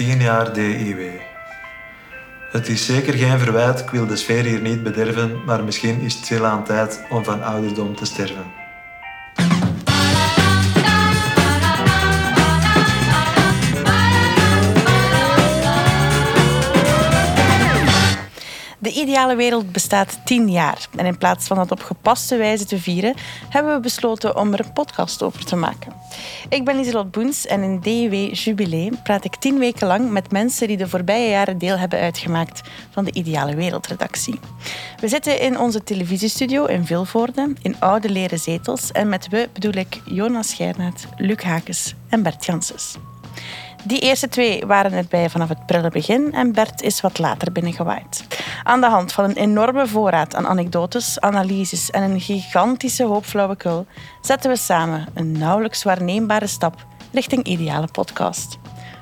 10 jaar DIW. Het is zeker geen verwijt, ik wil de sfeer hier niet bederven, maar misschien is het stilaan tijd om van ouderdom te sterven. Ideale wereld bestaat tien jaar. En in plaats van dat op gepaste wijze te vieren, hebben we besloten om er een podcast over te maken. Ik ben Lieselot Boens en in DW Jubilee praat ik tien weken lang met mensen die de voorbije jaren deel hebben uitgemaakt van de Ideale Wereldredactie. We zitten in onze televisiestudio in Vilvoorde, in oude leren zetels. En met we bedoel ik Jonas Geirnaert, Luc Hakes en Bert Janssens. Die eerste twee waren erbij vanaf het prille begin en Bert is wat later binnengewaaid. Aan de hand van een enorme voorraad aan anekdotes, analyses en een gigantische hoop flauwekul zetten we samen een nauwelijks waarneembare stap richting ideale podcast.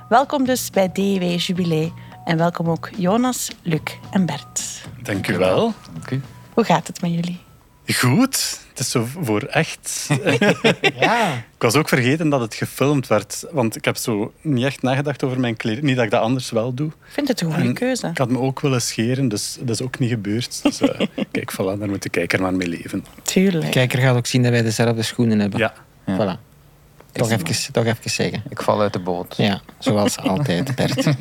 Welkom dus bij DW Jubilee en welkom ook Jonas, Luc en Bert. Dank u wel. Hoe gaat het met jullie? Goed. Het is zo voor echt. Ja. Ik was ook vergeten dat het gefilmd werd. Want ik heb zo niet echt nagedacht over mijn kleding. Niet dat ik dat anders wel doe. Ik vind het een goede En keuze. Ik had me ook willen scheren, dus dat is ook niet gebeurd. Dus eh, kijk, voilà, daar moet de kijker maar mee leven. Tuurlijk. De kijker gaat ook zien dat wij dezelfde schoenen hebben. Ja. Voilà. Toch even, toch even zeggen. Ik val uit de boot. Ja, zoals altijd, Bert.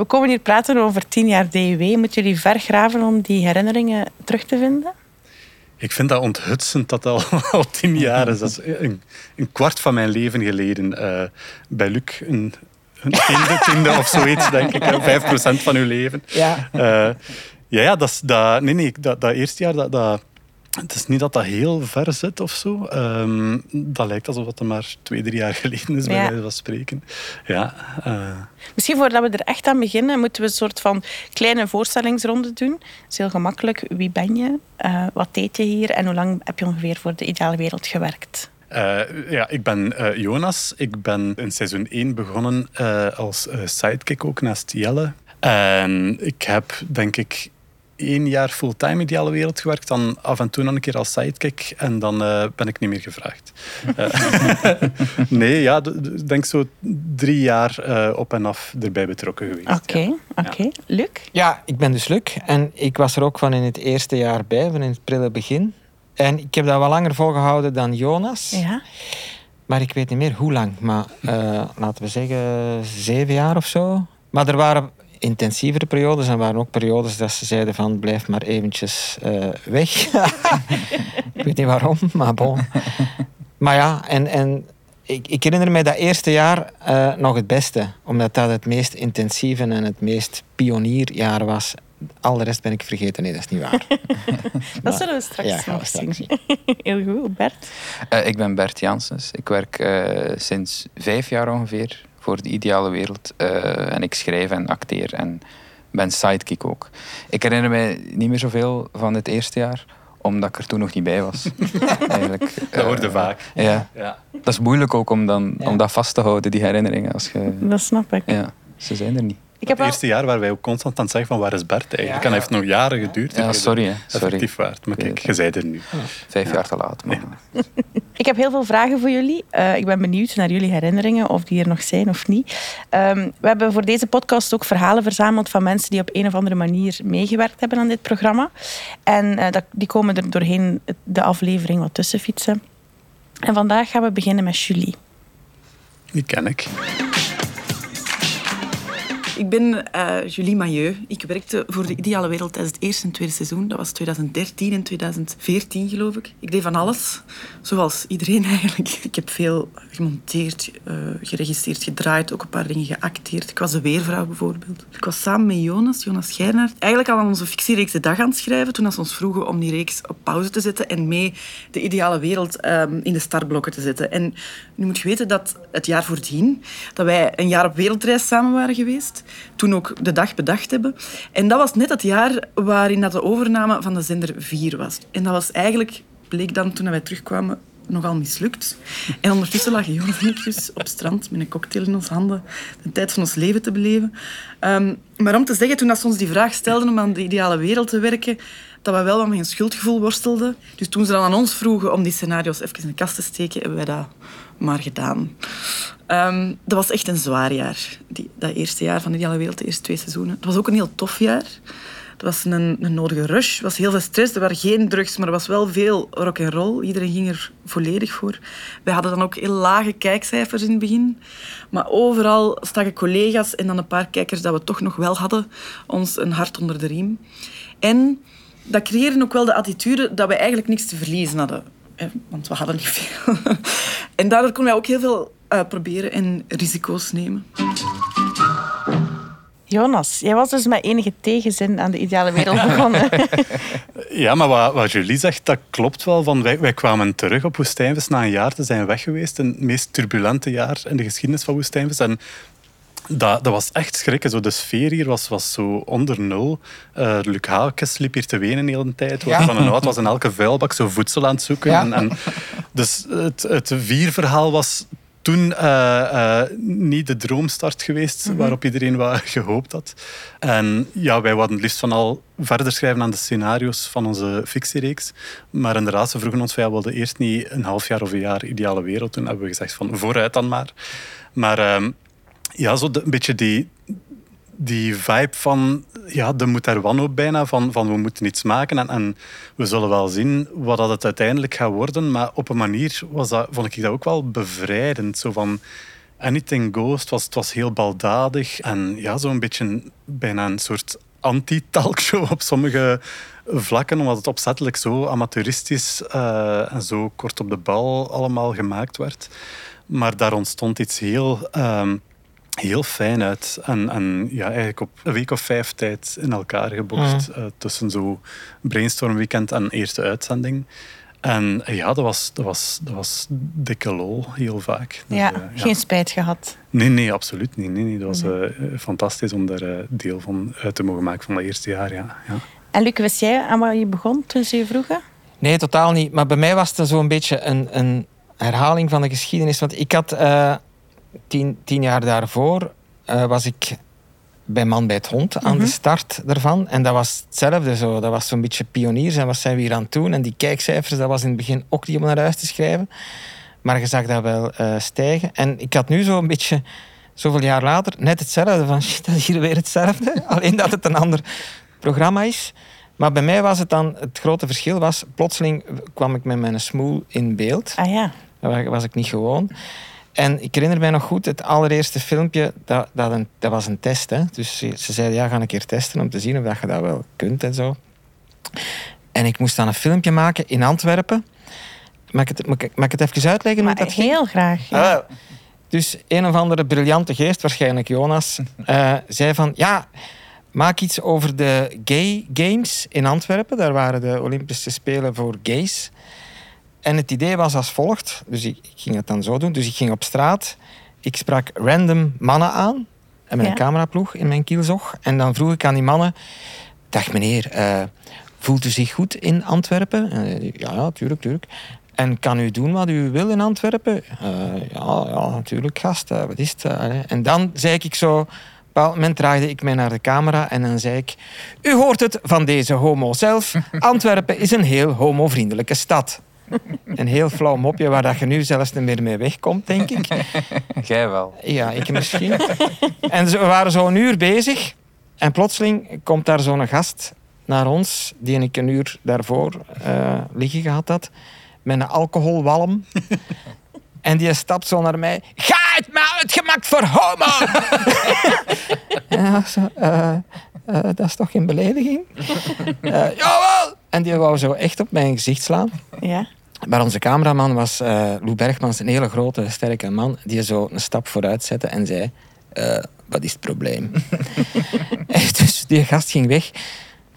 We komen hier praten over tien jaar DUW. Moeten jullie vergraven om die herinneringen terug te vinden? Ik vind dat onthutsend dat al, al tien jaar is. Dat is een, een kwart van mijn leven geleden. eh, bij Luc een, een tiende, tiende of zoiets, denk ik. Vijf procent van uw leven. Ja. Eh, ja, ja, dat is, dat, nee, nee, dat, dat eerste jaar, dat, dat, het is niet dat dat heel ver zit of zo. Ehm, dat lijkt alsof het maar twee, drie jaar geleden is, bij Ja. wijze van spreken. Ja, eh, Misschien voordat we er echt aan beginnen, moeten we een soort van kleine voorstellingsronde doen. Dat is heel gemakkelijk. Wie ben je? Eh, wat deed je hier? En hoe lang heb je ongeveer voor de ideale wereld gewerkt? Eh, ja, ik ben Jonas. Ik ben in seizoen 1 begonnen als sidekick ook naast Jelle. En ik heb denk ik één jaar fulltime Ideale Wereld gewerkt. Dan af en toe nog een keer als sidekick. En dan eh, ben ik niet meer gevraagd. Eh, nee, ja, denk zo drie jaar eh, op en af erbij betrokken geweest. Oké, ja. oké. Luc? ja, ik ben dus Luc. En ik was er ook van in het eerste jaar bij, van in het prille begin. En ik heb dat wel langer volgehouden dan Jonas. Ja. Maar ik weet niet meer hoe lang. Maar eh, laten we zeggen zeven jaar of zo. Maar er waren intensievere periodes en waren ook periodes dat ze zeiden van blijf maar eventjes eh, weg. ik weet niet waarom, maar bon. Maar ja, en, en ik, ik herinner mij dat eerste jaar eh, nog het beste. Omdat dat het meest intensieve en het meest pionierjaar was. Al de rest ben ik vergeten. Nee, dat is niet waar. Dat zullen we straks ja, gaan we nog straks zien. Heel goed. Bert? Eh, ik ben Bert Janssens. Ik werk eh, sinds vijf jaar ongeveer voor de ideale wereld. Eh, en ik schrijf en acteer en ben sidekick ook. Ik herinner mij niet meer zoveel van het eerste jaar, omdat ik er toen nog niet bij was. Eigenlijk, Dat eh, hoorde vaak. Ja, Ja. dat is moeilijk ook om, dan, Ja. om dat vast te houden, die herinneringen. Als je, Dat snap ik. ja, ze zijn er niet. Ik heb Het al... eerste jaar waren wij ook constant aan het zeggen van waar is Bert eigenlijk? Ja. En heeft nog jaren geduurd. Ja, je sorry, hè. Sorry. Effectief waard. Maar kijk, je zei er nu. Vijf jaar te laat. Maar... Ik heb heel veel vragen voor jullie. Eh, ik ben benieuwd naar jullie herinneringen, of die er nog zijn of niet. Ehm, we hebben voor deze podcast ook verhalen verzameld van mensen die op een of andere manier meegewerkt hebben aan dit programma. En eh, dat, die komen er doorheen de aflevering wat tussen fietsen. En vandaag gaan we beginnen met Julie. Die ken ik. Ik ben eh, Julie Mailleu. Ik werkte voor de Ideale Wereld tijdens het eerste en tweede seizoen. Dat was 2013 en 2014, geloof ik. Ik deed van alles, zoals iedereen eigenlijk. Ik heb veel gemonteerd, eh, geregisseerd, gedraaid, ook een paar dingen geacteerd. Ik was de weervrouw bijvoorbeeld. Ik was samen met Jonas, Jonas Geirnaert, eigenlijk al aan onze fictiereeks De Dag aan het schrijven, toen ze ons vroegen om die reeks op pauze te zetten en mee de Ideale Wereld ehm, in de startblokken te zetten. En nu moet je weten dat het jaar voordien, dat wij een jaar op wereldreis samen waren geweest, toen ook de dag bedacht hebben. En dat was net het jaar waarin dat de overname van de zender 4 was. En dat was eigenlijk, bleek dan toen wij terugkwamen, nogal mislukt. En ondertussen lagen Jonas en dus op strand met een cocktail in onze handen de tijd van ons leven te beleven. Ehm, maar om te zeggen, toen dat ze ons die vraag stelden om aan de ideale wereld te werken, dat we wel wat met een schuldgevoel worstelden. Dus toen ze dan aan ons vroegen om die scenario's even in de kast te steken, hebben wij dat maar gedaan. Ehm, dat was echt een zwaar jaar. Die, dat eerste jaar van de Ideale Wereld, de eerste twee seizoenen. Het was ook een heel tof jaar. Het was een, een nodige rush. Er was heel veel stress. Er waren geen drugs, maar er was wel veel rock en roll. Iedereen ging er volledig voor. Wij hadden dan ook heel lage kijkcijfers in het begin. Maar overal staken collega's en dan een paar kijkers dat we toch nog wel hadden, ons een hart onder de riem. En dat creëerde ook wel de attitude dat we eigenlijk niks te verliezen hadden. Want we hadden niet veel. En daardoor konden wij ook heel veel uh, proberen en risico's nemen. Jonas, jij was dus met enige tegenzin aan de ideale wereld begonnen. ja, maar wat, wat Julie zegt, dat klopt wel. Van wij, wij kwamen terug op Woestijnvis na een jaar te zijn weg geweest. Het meest turbulente jaar in de geschiedenis van Woestijnvis. En dat, dat was echt schrikken. Zo, de sfeer hier was, was zo onder nul. Uh, Luc Haakes liep hier te wenen de hele tijd. Ja. Van een oud was in elke vuilbak zo voedsel aan het zoeken. En, en, dus het, het vierverhaal was toen uh, uh, niet de droomstart geweest mm -hmm. waarop iedereen wat gehoopt had. En ja, wij wilden het liefst van al verder schrijven aan de scenario's van onze fictiereeks. Maar inderdaad, ze vroegen ons, wij wilden eerst niet een half jaar of een jaar ideale wereld. Toen hebben we gezegd van vooruit dan maar. Maar uh, ja, zo een beetje die, die vibe van, ja, de moet er wanhoop bijna, van, van we moeten iets maken en, en we zullen wel zien wat dat het uiteindelijk gaat worden. Maar op een manier was dat, vond ik dat ook wel bevrijdend. Zo van, anything goes, was, het was heel baldadig en ja, zo'n beetje bijna een soort anti-talkshow op sommige vlakken, omdat het opzettelijk zo amateuristisch uh, en zo kort op de bal allemaal gemaakt werd. Maar daar ontstond iets heel... Uh, heel fijn uit. En, en ja, eigenlijk op een week of vijf tijd in elkaar gebokst. Mm. Uh, tussen zo brainstormweekend en eerste uitzending. En ja, dat was, dat, was, dat was dikke lol, heel vaak. Dus, ja, uh, ja, geen spijt gehad? Nee, nee, absoluut niet. Nee, nee. Dat was uh, fantastisch om daar deel van uit te mogen maken van dat eerste jaar. Ja. ja. En Luc, wist jij aan wat je begon toen ze je vroegen? Nee, totaal niet. Maar bij mij was het zo'n beetje een, een herhaling van de geschiedenis. Want ik had tien, tien jaar daarvoor uh, was ik bij Man bij het Hond aan de mhm. start daarvan. En dat was hetzelfde zo. Dat was zo'n beetje pioniers. En wat zijn we hier aan het doen? En die kijkcijfers, dat was in het begin ook niet om naar huis te schrijven. Maar je zag dat wel uh, stijgen. En ik had nu zo'n beetje, zoveel jaar later, net hetzelfde. Van shit, dat is hier weer hetzelfde. Alleen dat het een ander programma is. Maar bij mij was het dan, het grote verschil was, plotseling kwam ik met mijn smoel in beeld. Ah ja. Dat was ik niet gewoon. En ik herinner mij nog goed, het allereerste filmpje, dat, dat, een, dat was een test. Hè? Dus ze, zeiden, ja, ga een keer testen om te zien of dat je dat wel kunt en zo. En ik moest dan een filmpje maken in Antwerpen. Mag ik het, mag ik het even uitleggen? Maar dat heel graag. Ja. Ah, dus een of andere briljante geest, waarschijnlijk Jonas, uh, zei van... Ja, maak iets over de gay games in Antwerpen. Daar waren de Olympische Spelen voor gays. En het idee was als volgt. Dus ik, ik, ging het dan zo doen. Dus ik ging op straat. Ik sprak random mannen aan. En met een cameraploeg in mijn kielzog. En dan vroeg ik aan die mannen... Dag meneer, uh, voelt u zich goed in Antwerpen? Uh, ja, ja, tuurlijk, tuurlijk. En kan u doen wat u wil in Antwerpen? Uh, ja, ja, natuurlijk, gast. wat is het? en dan zei ik zo... Op een bepaald moment draaide ik mij naar de camera en dan zei ik... U hoort het van deze homo zelf. Antwerpen is een heel homovriendelijke stad. Een heel flauw mopje waar dat je nu zelfs niet meer mee wegkomt, denk ik. Jij wel. Ja, ik misschien. En we waren zo een uur bezig. En plotseling komt daar zo'n gast naar ons, die ik een uur daarvoor uh, liggen gehad had, met een alcoholwalm. En die stapt zo naar mij. Ga het maar uitgemaakt voor homo! ja, zo, uh, uh, dat is toch geen belediging? jawel! En die wou zo echt op mijn gezicht slaan. Ja. Maar onze cameraman was uh, Lou Bergmans, een hele grote, sterke man, die zo een stap vooruit zette en zei: uh, Wat is het probleem? dus die gast ging weg.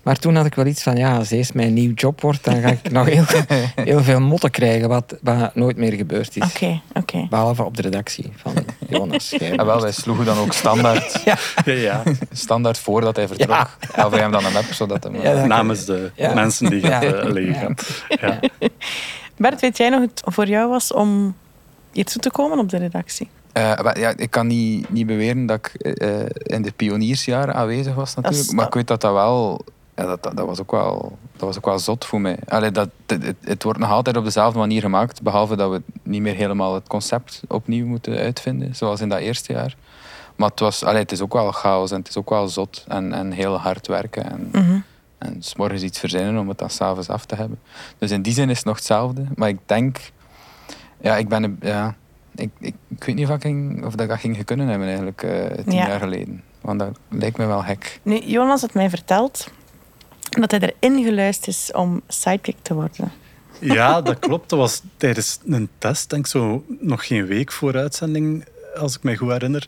Maar toen had ik wel iets van, ja, als deze mijn nieuw job wordt, dan ga ik nog heel, heel veel motten krijgen, wat, wat nooit meer gebeurd is. Oké, oké. Behalve op de redactie van Jonas. Ja, ah, wel, wij sloegen dan ook standaard, ja. ja. standaard voordat hij vertrok. Ja. Gaf hij hem dan een app, zodat hem... Ja, namens de mensen die het uh, liggen ja. Bert, weet jij nog het voor jou was om hier toe te komen op de redactie? Uh, ja, ik kan niet, niet beweren dat ik uh, in de pioniersjaren aanwezig was natuurlijk. Maar ik weet dat dat wel ja, dat, dat, dat was ook wel, dat was ook wel zot voor mij. Allee, dat, het, het, het wordt nog altijd op dezelfde manier gemaakt, behalve dat we niet meer helemaal het concept opnieuw moeten uitvinden, zoals in dat eerste jaar. Maar het, was, allee, het is ook wel chaos en het is ook wel zot en, en heel hard werken. En, Mhm. En s morgens iets verzinnen om het dan s'avonds af te hebben. Dus in die zin is het nog hetzelfde. Maar ik denk... Ja, ik ben... Ja, ik, ik, ik weet niet of, ik ging, of dat ik dat ging kunnen hebben eigenlijk eh, tien Ja. jaar geleden. Want dat lijkt me wel gek. Nu, Jonas had mij verteld dat hij erin geluisterd is om sidekick te worden. Ja, dat klopt. Dat was tijdens een test, denk ik zo nog geen week voor uitzending, als ik me goed herinner.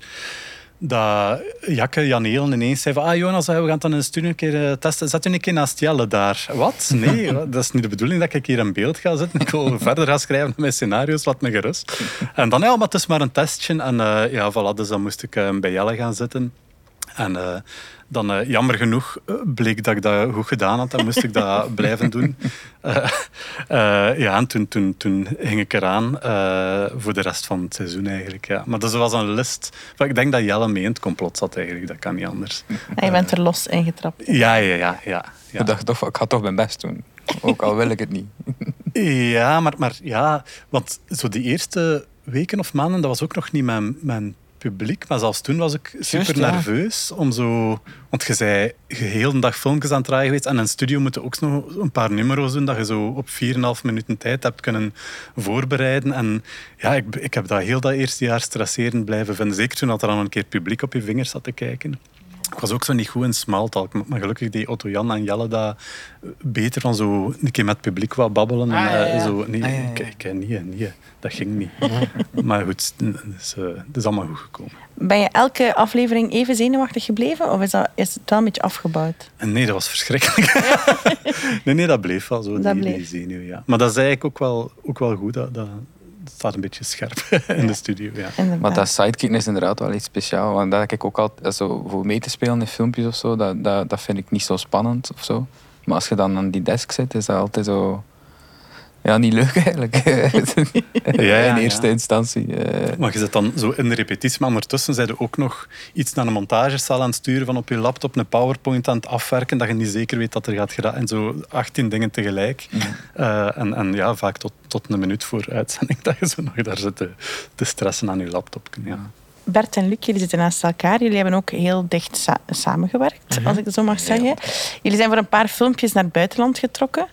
Dat Jakke, Jan ineens zei van ah Jonas, we gaan het dan studio een keer eh, testen. Zet u een keer naast Jelle daar. Wat? Nee, dat is niet de bedoeling dat ik hier in beeld ga zitten. Ik wil verder gaan schrijven met mijn scenario's, laat me gerust. En dan, ja, maar het is maar een testje. En eh, ja, voilà, dus dan moest ik eh, bij Jelle gaan zitten. En eh, dan, eh, jammer genoeg, eh, bleek dat ik dat goed gedaan had. Dan moest ik dat blijven doen. Eh, eh, ja, en toen, toen, toen ging ik eraan eh, voor de rest van het seizoen eigenlijk. Ja. Maar dus er was een list. Maar ik denk dat Jelle mee in het complot zat eigenlijk. Dat kan niet anders. En je bent er los ingetrapt. Ja, ja, ja. ja, ja. Ik dacht toch, ik ga toch mijn best doen. Ook al wil ik het niet. Ja, maar, maar ja, want zo die eerste weken of maanden, dat was ook nog niet mijn, mijn publiek. Maar zelfs toen was ik super ja. nerveus om zo... Want je zei geheel een dag filmpjes aan het draaien geweest. En in een studio moeten ook nog een paar nummers doen, dat je zo op 4,5 minuten tijd hebt kunnen voorbereiden. En ja, ik, ik heb dat heel dat eerste jaar stresserend blijven vinden. Zeker toen dat er dan een keer publiek op je vingers zat te kijken. Ik was ook zo niet goed in smalltalk. Maar gelukkig deed Otto Jan en Jelle dat beter van zo een keer met het publiek wat babbelen. En, ja, ja. Zo, nee, Ah, ja, ja. Ik, ik, niet, niet, dat ging niet. maar goed, het is, eh, het is allemaal goed gekomen. Ben je elke aflevering even zenuwachtig gebleven of is, dat, is het wel een beetje afgebouwd? Nee, dat was verschrikkelijk. nee, nee, dat bleef wel zo, Dat die, bleef. die zenuw. Ja. Maar dat is eigenlijk ook wel, ook wel goed. Dat, dat staat een beetje scherp in de studio. Ja. Inderdaad. Maar dat sidekicken is inderdaad wel iets speciaals. Want dat heb ik ook altijd, zo, voor mee te spelen in filmpjes of zo, dat, dat, dat vind ik niet zo spannend of zo. Maar als je dan aan die desk zit, is dat altijd zo... Ja, niet leuk eigenlijk. ja, in ja. eerste instantie. eh. Maar je zit dan zo in de repetitie, maar ondertussen zijn je ook nog iets naar een montagezaal aan het sturen van op je laptop, een PowerPoint aan het afwerken, dat je niet zeker weet dat er gaat geraken. En zo 18 dingen tegelijk. Eh, en, en ja, vaak tot, tot een minuut voor uitzending dat je zo nog daar zit te, te stressen aan je laptop. Ja. Bert en Luc, jullie zitten naast elkaar. Jullie hebben ook heel dicht sa- samengewerkt, als ik het zo mag zeggen. Jullie zijn voor een paar filmpjes naar het buitenland getrokken,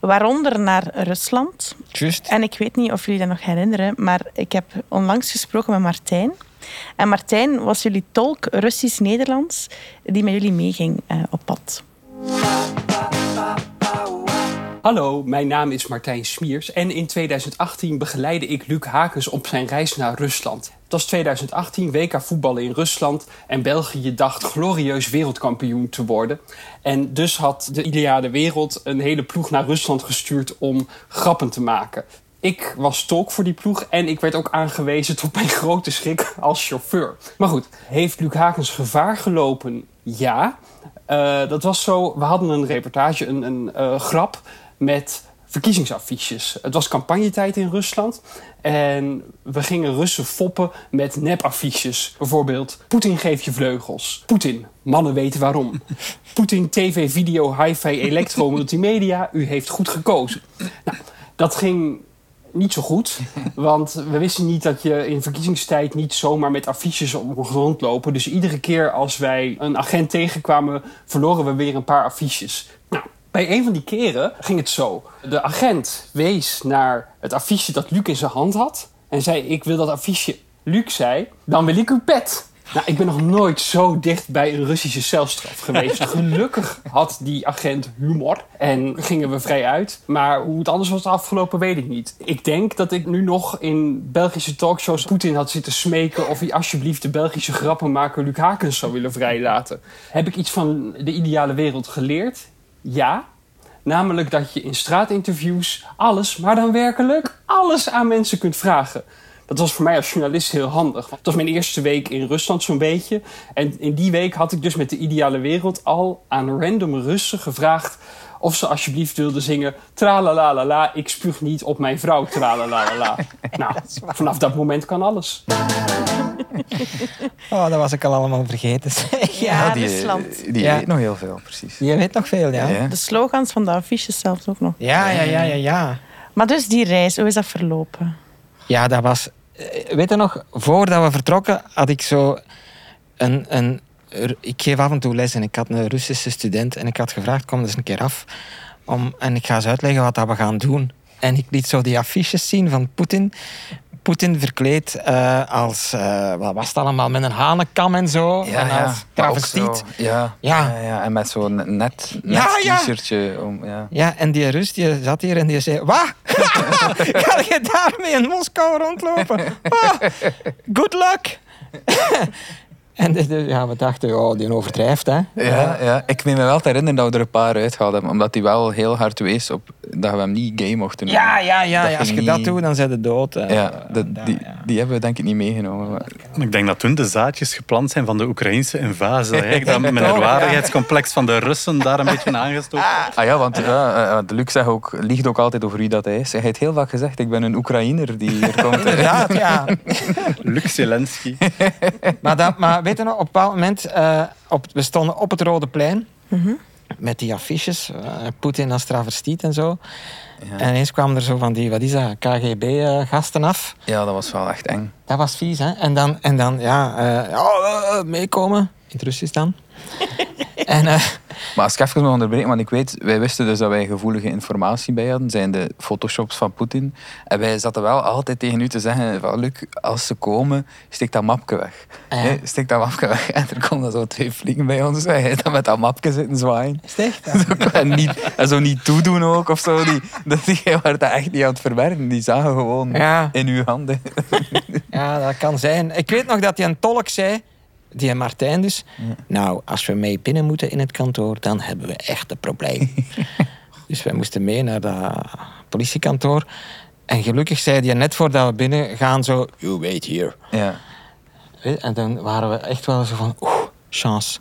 waaronder naar Rusland. Juist. En ik weet niet of jullie dat nog herinneren, maar ik heb onlangs gesproken met Martijn. En Martijn was jullie tolk Russisch-Nederlands, die met jullie meeging eh, op pad. Hallo, mijn naam is Martijn Smiers en in 2018 begeleidde ik Luc Hakens op zijn reis naar Rusland. Het was 2018 WK voetballen in Rusland en België dacht glorieus wereldkampioen te worden. En dus had de Ideale Wereld een hele ploeg naar Rusland gestuurd om grappen te maken. Ik was tolk voor die ploeg en ik werd ook aangewezen tot mijn grote schrik als chauffeur. Maar goed, heeft Luc Hakens gevaar gelopen? Ja. Eh, dat was zo, we hadden een reportage, een, een eh, grap met verkiezingsaffiches. Het was campagnetijd in Rusland en we gingen Russen foppen met nepaffiches. Bijvoorbeeld, Poetin geeft je vleugels. Poetin, mannen weten waarom. Poetin, tv, video, hi-fi, elektro, multimedia, u heeft goed gekozen. Nou, dat ging niet zo goed. Want we wisten niet dat je in verkiezingstijd niet zomaar met affiches op mocht rondlopen. Dus iedere keer als wij een agent tegenkwamen, verloren we weer een paar affiches. Nou, bij een van die keren ging het zo. De agent wees naar het affiche dat Luc in zijn hand had. En zei, ik wil dat affiche. Luc zei, dan wil ik uw pet. Nou, ik ben nog nooit zo dicht bij een Russische celstraf geweest. Gelukkig had die agent humor en gingen we vrij uit. Maar hoe het anders was afgelopen, weet ik niet. Ik denk dat ik nu nog in Belgische talkshows Poetin had zitten smeken... of hij alsjeblieft de Belgische grappenmaker Luc Hakens zou willen vrijlaten. Heb ik iets van de ideale wereld geleerd? Ja. Namelijk dat je in straatinterviews alles, maar dan werkelijk alles aan mensen kunt vragen. Dat was voor mij als journalist heel handig. Het was mijn eerste week in Rusland zo'n beetje. En in die week had ik dus met de ideale wereld al aan random Russen gevraagd of ze alsjeblieft wilden zingen tralalalala, ik spuug niet op mijn vrouw tralalalala. nou, vanaf dat moment kan alles. Oh, dat was ik al allemaal vergeten. zeg. Ja, die. Die Ja. weet nog heel veel, precies. Je weet nog veel, ja. Ja. Ja, De slogans van de affiches zelfs ook nog. ja, ja, ja, ja. Maar dus die reis, hoe is dat verlopen? Ja, dat was... eh, Weet je nog, voordat we vertrokken had ik zo een... een ik geef af en toe les en ik had een Russische student en ik had gevraagd, kom eens een keer af. Om, en ik ga eens uitleggen wat dat we gaan doen. En ik liet zo die affiches zien van Poetin. Poetin verkleed eh, als, eh, wat was het allemaal, met een hanenkam en zo. en als travestiet. zo- Ja, Ja. ja. Ja, En met zo'n net, net t-shirtje. Om, ja. Ja, en die Rus die zat hier en die zei... Wat? Ga je daarmee in Moskou rondlopen? Ah, good luck! en de- de- ja, we dachten, oh, die overdrijft, hè. Ja, ja, ik meen me wel te herinneren dat we er een paar uit hadden, omdat hij wel heel hard wees op dat we hem niet gay mochten noemen. Ja, ja, ja. Ja, Als je dat doet, dan zijn ze dood. hè. Ja, dat, Ja, die, ja. die hebben we denk ik niet meegenomen. maar- Ik denk dat toen de zaadjes geplant zijn van de Oekraïnse invasie. Dat eigenlijk dat Toch, ja. minderwaardigheidscomplex van de Russen daar een beetje aangestoken. Ah ja, want ja, eh, de Luc zegt ook, liegt ook altijd over wie dat hij is. Hij heeft heel vaak gezegd, ik ben een Oekraïner die hier komt. Inderdaad, ja. Luc Zelensky. Maar, dat, maar weet je nog, op een bepaald moment... eh, op, we stonden op het Rode Plein. Met die affiches. eh, Poetin als travestiet en zo. En ineens kwamen er zo van die, wat is dat, KGB-gasten eh, af. Ja, dat was wel echt eng. Dat was vies, hè? En dan, en dan ja, eh, eh, meekomen. In het Russisch dan. en eh, Maar als ik even mag onderbreken, want ik weet, wij wisten dus dat wij gevoelige informatie bij hadden, zijn de photoshops van Poetin. En wij zaten wel altijd tegen u te zeggen van, Luc, als ze komen, steek dat mapje weg. Ja. Steek dat mapje weg. En er komen dan zo twee vliegen bij ons, en hij dan met dat mapje zitten zwaaien. is echt? Zo, en, niet, en zo niet toedoen ook, of zo. Die, dat die waren dat echt niet aan het verwerken. Die zagen gewoon Ja. in uw handen. Ja, dat kan zijn. Ik weet nog dat hij een tolk zei, die Martijn dus. Nou, als we mee binnen moeten in het kantoor, dan hebben we echt een probleem. dus wij moesten mee naar dat politiekantoor. En gelukkig zei hij net voordat we binnen gaan zo, you wait here. Ja. En dan waren we echt wel zo van, oeh, chance.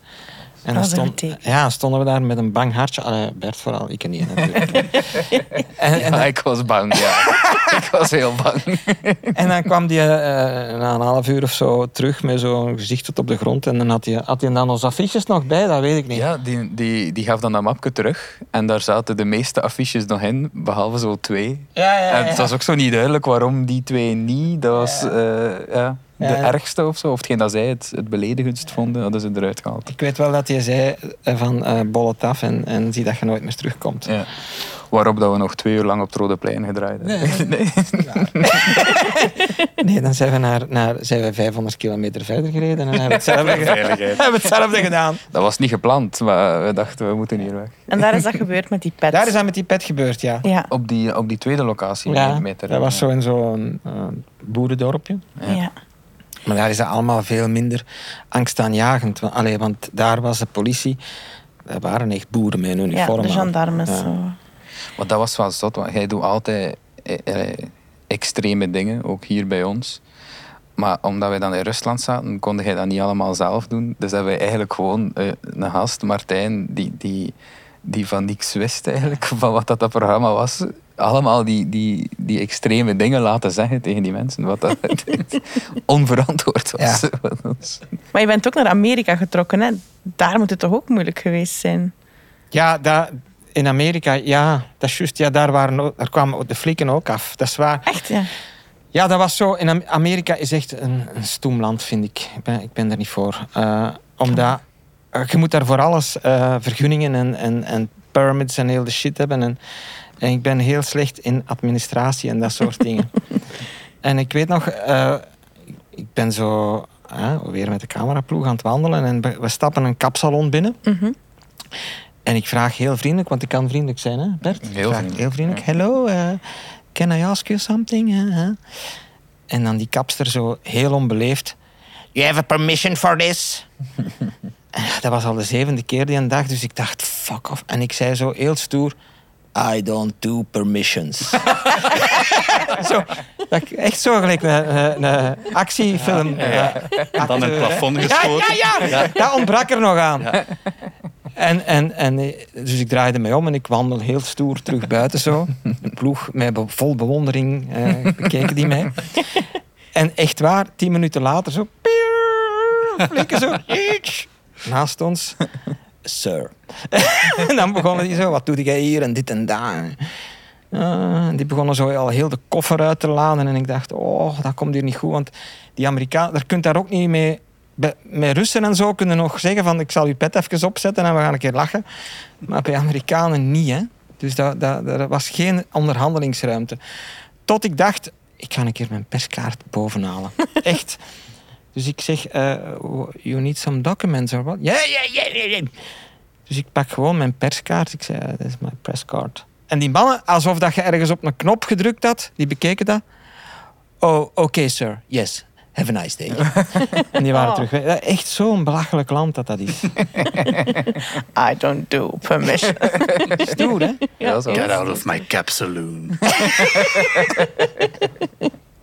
En dan stond, ja, stonden we daar met een bang hartje. Allee, Bert vooral, ik niet natuurlijk. en, en, Ja, ik was bang, ja. ik was heel bang. En dan kwam hij eh, na een half uur of zo terug met zo'n gezicht tot op de grond. En dan had hij, had hij dan onze affiches nog bij, dat weet ik niet. Ja, die, die, die gaf dan dat mapje terug. En daar zaten de meeste affiches nog in, behalve zo twee. ja, ja. En het was ook zo niet duidelijk waarom die twee niet. Dat was eh, ja, de Ja. ergste of zo. Of hetgeen dat zij het, het beledigendst vonden, hadden ze eruit gehaald. Ik weet wel dat hij zei eh, van eh bol het af en, en zie dat je nooit meer terugkomt. Ja. Waarop dat we nog twee uur lang op het Rode Plein gedraaid hebben. Nee. Nee, dan zijn we, naar, naar, zijn we 500 kilometer verder gereden en hebben we hetzelfde, hebben we hetzelfde gedaan. Dat was niet gepland, maar we dachten we moeten hier weg. En daar is dat gebeurd met die pet. Daar is dat met die pet gebeurd, ja. Ja. Op die, op die tweede locatie. Ja, meter, dat was zo in zo'n eh, boerendorpje. Ja. ja. Maar daar is dat allemaal veel minder angstaanjagend. Want, allee, want daar was de politie... Dat waren echt boeren met een Ja, uniform de aan. gendarmes. Ja. Zo. Maar dat was wel zot, want jij doet altijd eh, eh, extreme dingen, ook hier bij ons. Maar omdat wij dan in Rusland zaten, kon jij dat niet allemaal zelf doen. Dus hebben wij eigenlijk gewoon eh, een gast, Martijn, die, die, die van niks wist eigenlijk, van wat dat, dat programma was. Allemaal die, die, die extreme dingen laten zeggen tegen die mensen. Wat dat onverantwoord was. Ja. Maar je bent ook naar Amerika getrokken. Hè? Daar moet het toch ook moeilijk geweest zijn? Ja, dat, in Amerika, ja, dat is juist. Ja, daar, waren, daar kwamen de flikken ook af. Dat is waar. Echt, ja. Ja, dat was zo. In Am- Amerika is echt een, een stoem land, vind ik. Ik ben, ik ben er niet voor. Eh, omdat eh, je moet daar voor alles eh, vergunningen en, en, en permits en heel de shit hebben. En, en ik ben heel slecht in administratie en dat soort dingen. En ik weet nog, eh, ik ben zo eh, weer met de cameraploeg aan het wandelen en we, stappen een kapsalon binnen. Mhm. En ik vraag heel vriendelijk, want ik kan vriendelijk zijn, hè, Bert? Ik Heel vraag vriendelijk, Heel vriendelijk. Hello, eh, can I ask you something? En dan die kapster zo heel onbeleefd. You have a permission for this? Dat was al de zevende keer die een dag, dus ik dacht, fuck off. En ik zei zo heel stoer, I don't do permissions. zo, echt zo gelijk een, een, een actiefilm. Dan het plafond ja, geschoten. ja, ja, dat ontbrak er nog aan. En, en, en, dus ik draaide mij om en ik wandel heel stoer terug buiten zo. De ploeg, mij be- vol bewondering, eh, bekeken die mij. En echt waar, tien minuten later zo... pieuw, flikken zo. Naast ons. Sir. en dan begonnen die zo, wat doe jij hier en dit en. Uh, die begonnen zo al heel de koffer uit te laden. En ik dacht, oh, dat komt hier niet goed. Want die Amerikanen, daar kunt daar ook niet mee... Met Russen en zo kunnen nog zeggen van ik zal je pet even opzetten en we gaan een keer lachen. Maar bij Amerikanen niet, hè. Dus dat, dat, was geen onderhandelingsruimte. Tot ik dacht, ik ga een keer mijn perskaart bovenhalen. Echt. Dus ik zeg, uh, you need some documents or what? Ja, ja, ja, ja. Dus ik pak gewoon mijn perskaart. Ik zei, this is my presscard. En die mannen, alsof dat je ergens op een knop gedrukt had, die bekeken dat. Oh, oké, okay, sir. Yes. Have a nice day. en die waren oh. terug. Echt zo'n belachelijk land dat dat is. I don't do permission. Stoer, hè? Ja, Get out of my cap saloon.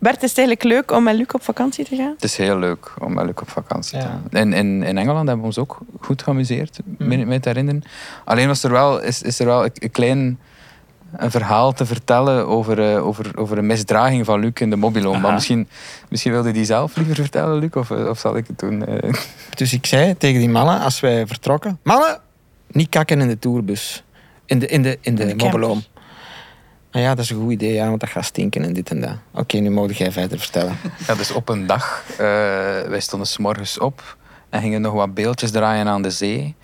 Bert, is het eigenlijk leuk om met Luc op vakantie te gaan? Het is heel leuk om met Luc op vakantie te gaan. In, in, in Engeland hebben we ons ook goed geamuseerd, mm. me te herinneren. Alleen was er wel, is, is er wel een klein een verhaal te vertellen over, uh, over, over een misdraging van Luc in de mobiloom. Maar misschien, misschien wilde hij die zelf liever vertellen, Luc, of, of zal ik het doen? Uh... Dus ik zei tegen die mannen, als wij vertrokken... Mannen, niet kakken in de tourbus. In de, in de, in de, de mobiloom. Ah ja, dat is een goed idee, ja, want dat gaat stinken en dit en dat. Oké, nu moet jij verder vertellen. Ja, dus op een dag, uh, wij stonden s morgens op en gingen nog wat beeldjes draaien aan de zee.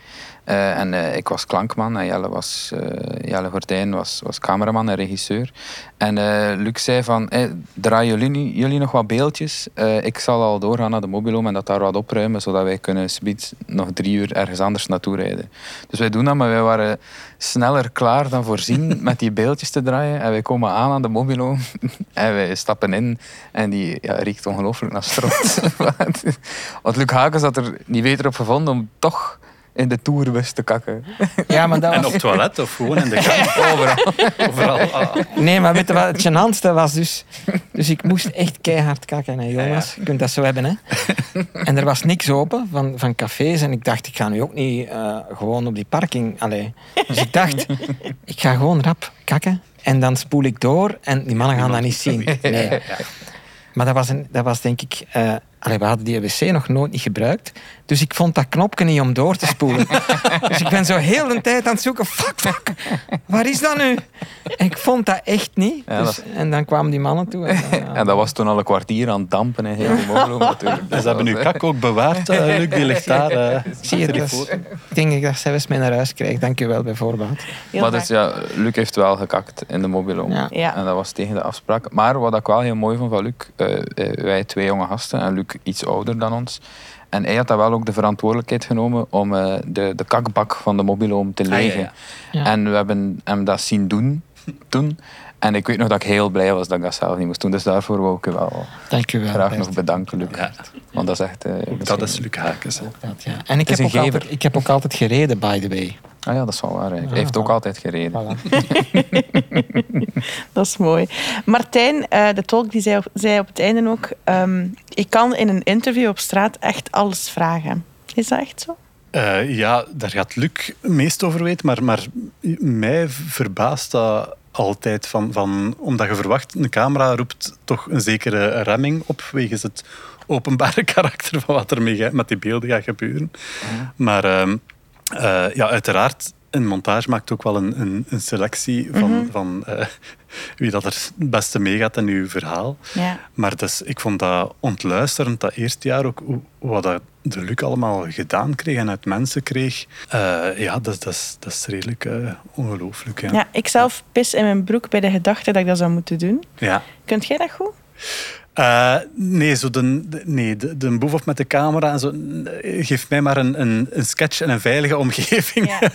Uh, en uh, ik was klankman en Jelle, was, uh, Jelle Gordijn was, was cameraman en regisseur. En Luc zei van, hey, draaien jullie, jullie nog wat beeldjes? ik zal al doorgaan naar de mobiloom en dat daar wat opruimen, zodat wij kunnen subiet nog drie uur ergens anders naartoe rijden. Dus wij doen dat, maar wij waren sneller klaar dan voorzien met die beeldjes te draaien. En wij komen aan aan de mobiloom en wij stappen in en die ja, riekt ongelooflijk naar strot. Want Luc Hakens had er niet beter op gevonden om toch in de tourbus te kakken. Ja, maar dat En op het toilet of gewoon in de kamer? Overal. Overal. Ah. Nee, maar weet je wat het gênantste was? Dus, dus ik moest echt keihard kakken, hè, Jonas. Je kunt dat zo hebben, hè. En er was niks open van, van cafés. En ik dacht, ik ga nu ook niet uh, gewoon op die parking. Allee. Dus ik dacht, ik ga gewoon rap kakken. En dan spoel ik door en die mannen gaan dat niet zien. Nee. Maar dat was, een, dat was denk ik... Uh, Allee, we hadden die wc nog nooit niet gebruikt. Dus ik vond dat knopje niet om door te spoelen. dus ik ben zo heel de tijd aan het zoeken. Fuck, fuck. Waar is dat nu? En ik vond dat echt niet. Dus, En dan kwamen die mannen toe. En, ja. en dat was toen al een kwartier aan het dampen en heel mogelijk natuurlijk. Dus ze hebben nu kak ook bewaard, uh, Luc. Die ligt daar. Uh, Zie je, dus, ik denk dat zij eens mee naar huis krijgt. Dank je wel, bijvoorbeeld. maar dus ja, Luc heeft wel gekakt in de mobiloom. Ja. En dat was tegen de afspraak. Maar wat ik wel heel mooi vond van Luc... Uh, wij twee jonge gasten en Luc iets ouder dan ons. En hij had daar wel ook de verantwoordelijkheid genomen om uh, de, de kakbak van de mobiloom te legen. Ah, ja, ja. En we hebben hem dat zien doen toen. En ik weet nog dat ik heel blij was dat ik dat zelf niet moest doen. Dus daarvoor wil ik u wel, graag nog bedanken, Luc. Want dat is echt... Uh, dat is Luc Hakens. Dat, ja. En ik heb, ook altijd, ik heb ook altijd gereden, by the way. Ah ja, dat is wel waar. Hij heeft ook altijd gereden. Voilà. dat is mooi. Martijn, uh, de tolk, die zei op, zei op het einde ook... Um, ik kan in een interview op straat echt alles vragen. Is dat echt zo? Uh, ja, daar gaat Luc meest over weten. Maar, maar mij verbaast dat altijd. Van, van, omdat je verwacht, een camera roept toch een zekere remming op wegens het openbare karakter van wat er met die beelden gaat gebeuren. Ja. Maar uh, uh, ja, uiteraard, een montage maakt ook wel een, een, een selectie van, mm -hmm. van uh, wie dat er het beste meegaat in uw verhaal. Ja. Maar dus, ik vond dat ontluisterend, dat eerste jaar ook, wat dat de Luc allemaal gedaan kreeg en uit mensen kreeg. Uh, ja, dat, dat, dat is redelijk uh, ongelooflijk. Ja. ja, ik zelf pis in mijn broek bij de gedachte dat ik dat zou moeten doen. Ja. Kunt jij dat goed? Uh, nee, zo de, nee de, de boef op met de camera en zo, geeft mij maar een, een, een sketch en een veilige omgeving. Ja.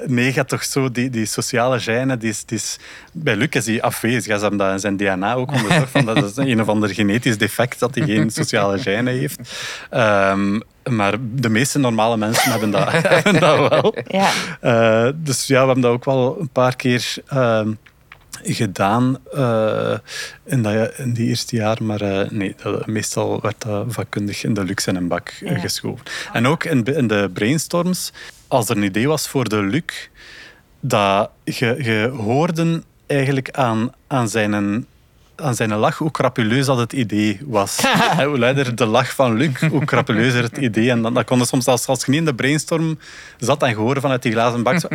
uh, nee, gaat toch zo, die, die sociale gêne, die is, die is, bij Luc is die afwezig. Ze hebben dat in zijn DNA ook onderzocht, van dat is een of ander genetisch defect dat hij geen sociale gêne heeft. Um, maar de meeste normale mensen hebben dat, hebben dat wel. Ja. Uh, dus ja, we hebben dat ook wel een paar keer... Gedaan uh, in, dat, in die eerste jaar, maar uh, nee, dat, meestal werd dat vakkundig in de luxe en een bak ja. geschoven. En ook in, in, de brainstorms, als er een idee was voor de Luc, dat je, je hoorde eigenlijk aan, aan zijn aan zijn lach, hoe crapuleus dat het idee was. Hoe luider de lach van Luc, hoe crapuleuzer het idee. En dan, dat kon soms, als, als je niet in de brainstorm zat en gehoord vanuit die glazen bak, zo,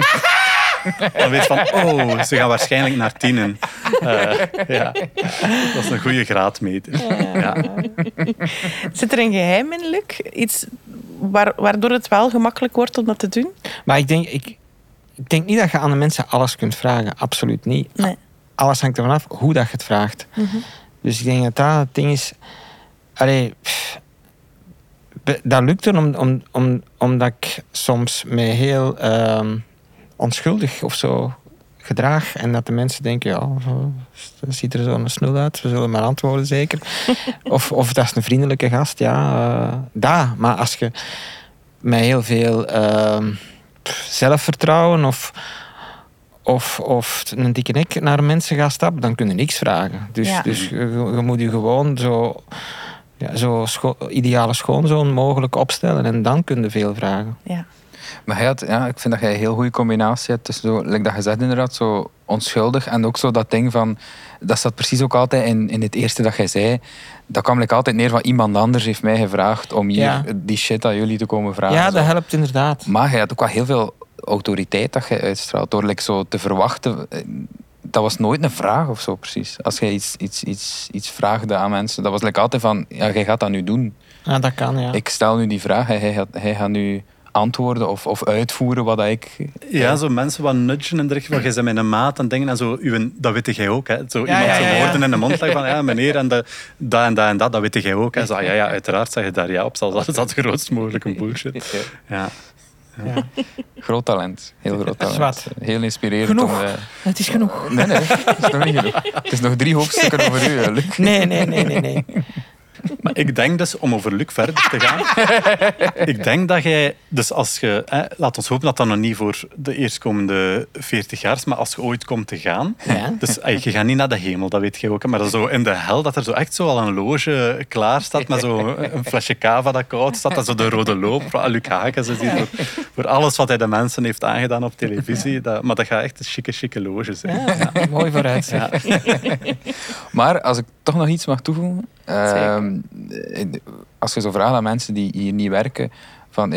dan weet je van, oh, ze gaan waarschijnlijk naar tienen. Uh, ja, dat is een goede graadmeter. Ja. Zit er een geheim in, Luc? Iets waar, waardoor het wel gemakkelijk wordt om dat te doen? Maar ik denk, ik, ik denk niet dat je aan de mensen alles kunt vragen. Absoluut niet. Nee. Alles hangt ervan af hoe dat je het vraagt. Dus ik denk dat dat het ding is... Allee, pff, dat lukt er om, om, om, omdat ik soms me heel ehm, onschuldig of zo gedraag. En dat de mensen denken, ja, dat ziet er zo'n snul uit. We zullen maar antwoorden zeker. of, of dat is een vriendelijke gast, ja. eh daar. Maar als je met heel veel ehm, zelfvertrouwen of, of, of een dikke nek naar mensen gaat stappen, dan kun je niks vragen. Dus, Ja. dus je, je moet je gewoon zo, ja, zo scho- ideale schoonzoon mogelijk opstellen en dan kun je veel vragen. Ja. Maar hij had, ja, ik vind dat jij een heel goede combinatie hebt tussen, zo, like dat je zegt inderdaad, zo onschuldig en ook zo dat ding van, dat staat precies ook altijd in, in het eerste dat jij zei, dat kwam like altijd neer van iemand anders heeft mij gevraagd om hier Ja. die shit aan jullie te komen vragen. ja, dat helpt inderdaad. Maar hij had ook wel heel veel autoriteit dat je uitstraalt. Door like, zo te verwachten. Dat was nooit een vraag of zo precies. Als je iets, iets, iets, iets vraagde aan mensen, dat was like altijd van: ja, jij gaat dat nu doen. Ja, dat kan, ja. Ik stel nu die vraag, hij, hij, gaat, hij gaat nu antwoorden of, of uitvoeren wat dat ik. Ja, zo mensen wat nudgen in de richting van, jij bent mijn maat en dingen en zo, uw, dat weet jij ook. Hè. Zo iemand ja, zo ja, ja. woorden in de mond leggen van, ja meneer, en de, dat en dat en dat, dat weet jij ook. Hè. Zo, ja, ja, uiteraard zeg je daar ja op, zelfs dat is grootst mogelijke bullshit. Ja. Groot talent. Heel groot talent. Zwart. Heel inspirerend. Genoeg. Om, eh, Het is genoeg. nee, nee, het is nog niet genoeg. Het is nog drie hoofdstukken over u, Luc. Nee, nee, nee, nee. nee. Maar ik denk dus, om over Luc verder te gaan, ik denk dat jij, dus als je, hè, laat ons hopen dat dat nog niet voor de eerstkomende 40 jaar is, maar als je ooit komt te gaan, Ja. dus je gaat niet naar de hemel, dat weet jij ook, maar zo in de hel, dat er zo echt zo al een loge klaar staat met zo een flesje cava dat koud staat, en zo de rode loop, van Luc ziet, voor, voor alles wat hij de mensen heeft aangedaan op televisie, dat, maar dat gaat echt een chique, chique loge zijn. Ja, mooi vooruit. Maar als ik toch nog iets mag toevoegen. Ehm, eh, als je zo vraagt aan mensen die hier niet werken. Van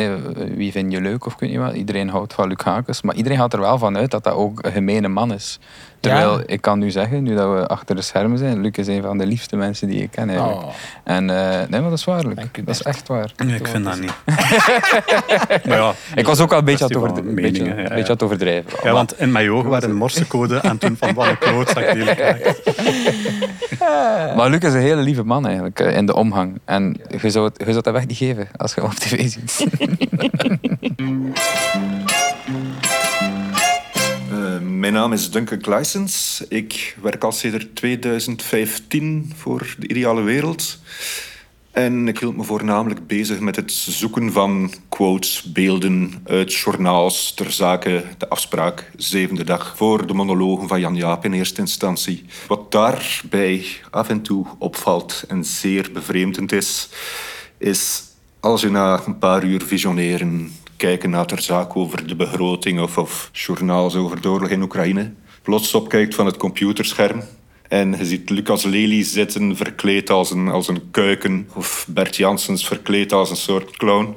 wie vind je leuk of weet niet wat. Iedereen houdt van Luc Hakens. Maar iedereen gaat er wel van uit dat dat ook een gemene man is. Terwijl Ja. ik kan nu zeggen, nu dat we achter de schermen zijn. Luc is een van de liefste mensen die ik ken eigenlijk. Oh. En eh, nee, maar dat is waar, Luc. Dank u, Dat is echt waar. Nee, ik vind dat niet. maar ja, Ik was ook al een beetje aan het, overd- beetje, ja, beetje ja. aan het overdrijven. Ja, want in mijn ogen waren een morsecode en toen van wat een klootzak die. Maar Luc is een hele lieve man eigenlijk, eh, in de omgang. En je zou, het, je zou dat weg niet geven als je hem op tv ziet. Mijn naam is Duncan Kleissens. Ik werk al sinds 2015 voor de ideale wereld. En ik hield me voornamelijk bezig met het zoeken van quotes, beelden uit journaals ter zake de afspraak zevende dag voor de monologen van Jan Jaap in eerste instantie. Wat daarbij af en toe opvalt en zeer bevreemdend is, is als je na een paar uur visioneren, kijken naar ter zaak over de begroting of, of journaals over de oorlog in Oekraïne, plots opkijkt van het computerscherm en je ziet Lucas Lely zitten verkleed als een, als een kuiken of Bert Janssens verkleed als een soort clown.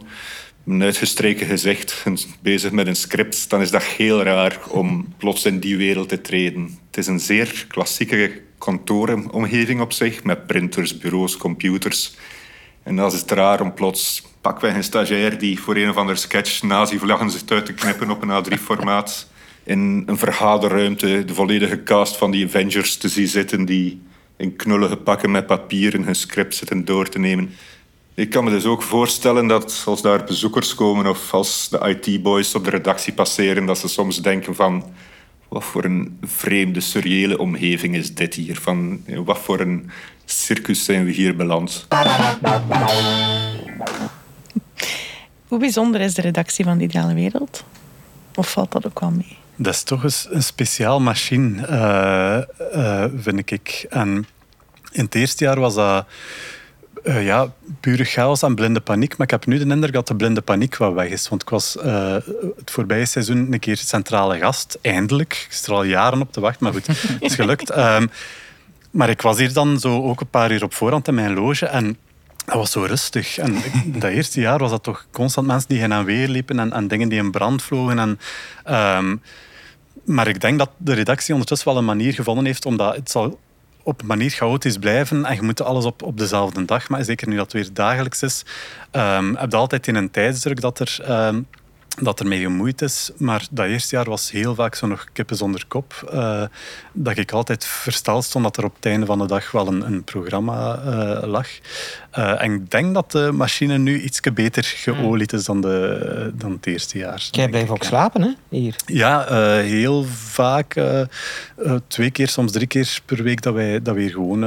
Een uitgestreken gezicht bezig met een script, dan is dat heel raar om plots in die wereld te treden. Het is een zeer klassieke kantooromgeving op zich, met printers, bureaus, computers. En dan is het raar om plots pakweg een stagiair die voor een of ander sketch nazi-vlaggen zit uit te knippen op een A3-formaat. In een vergaderruimte de volledige cast van die Avengers te zien zitten die in knullige pakken met papieren hun script zitten door te nemen. Ik kan me dus ook voorstellen dat als daar bezoekers komen of als de IT-boys op de redactie passeren, dat ze soms denken van wat voor een vreemde, surreële omgeving is dit hier? Van wat voor een circus zijn we hier beland? Hoe bijzonder is de redactie van de Ideale Wereld? Of valt dat ook wel mee? Dat is toch eens een speciaal machine, eh, eh, vind ik. En in het eerste jaar was dat eh, ja, pure chaos en blinde paniek. Maar ik heb nu de indruk dat de blinde paniek wat weg is. Want ik was het voorbije seizoen een keer centrale gast. Eindelijk. Ik zit er al jaren op te wachten, maar goed, het is gelukt. Ehm, Maar ik was hier dan zo ook een paar uur op voorhand in mijn loge en dat was zo rustig. En dat eerste jaar was dat toch constant mensen die heen en weer liepen en, en dingen die in brand vlogen. En, ehm, maar ik denk dat de redactie ondertussen wel een manier gevonden heeft, omdat het zal op een manier chaotisch blijven en je moet alles op, op dezelfde dag, maar zeker nu dat het weer dagelijks is, ehm, heb je altijd in een tijdsdruk dat er... ehm, dat er mee gemoeid is. Maar dat eerste jaar was heel vaak zo nog kippen zonder kop. eh, dat ik altijd versteld stond dat er op het einde van de dag wel een, een programma eh, lag. Eh, en ik denk dat de machine nu iets beter geolied is dan, de, dan het eerste jaar. Jij blijft ook ja. slapen, hè? Hier. Ja, heel vaak. twee keer, soms drie keer per week dat wij, dat hier gewoon...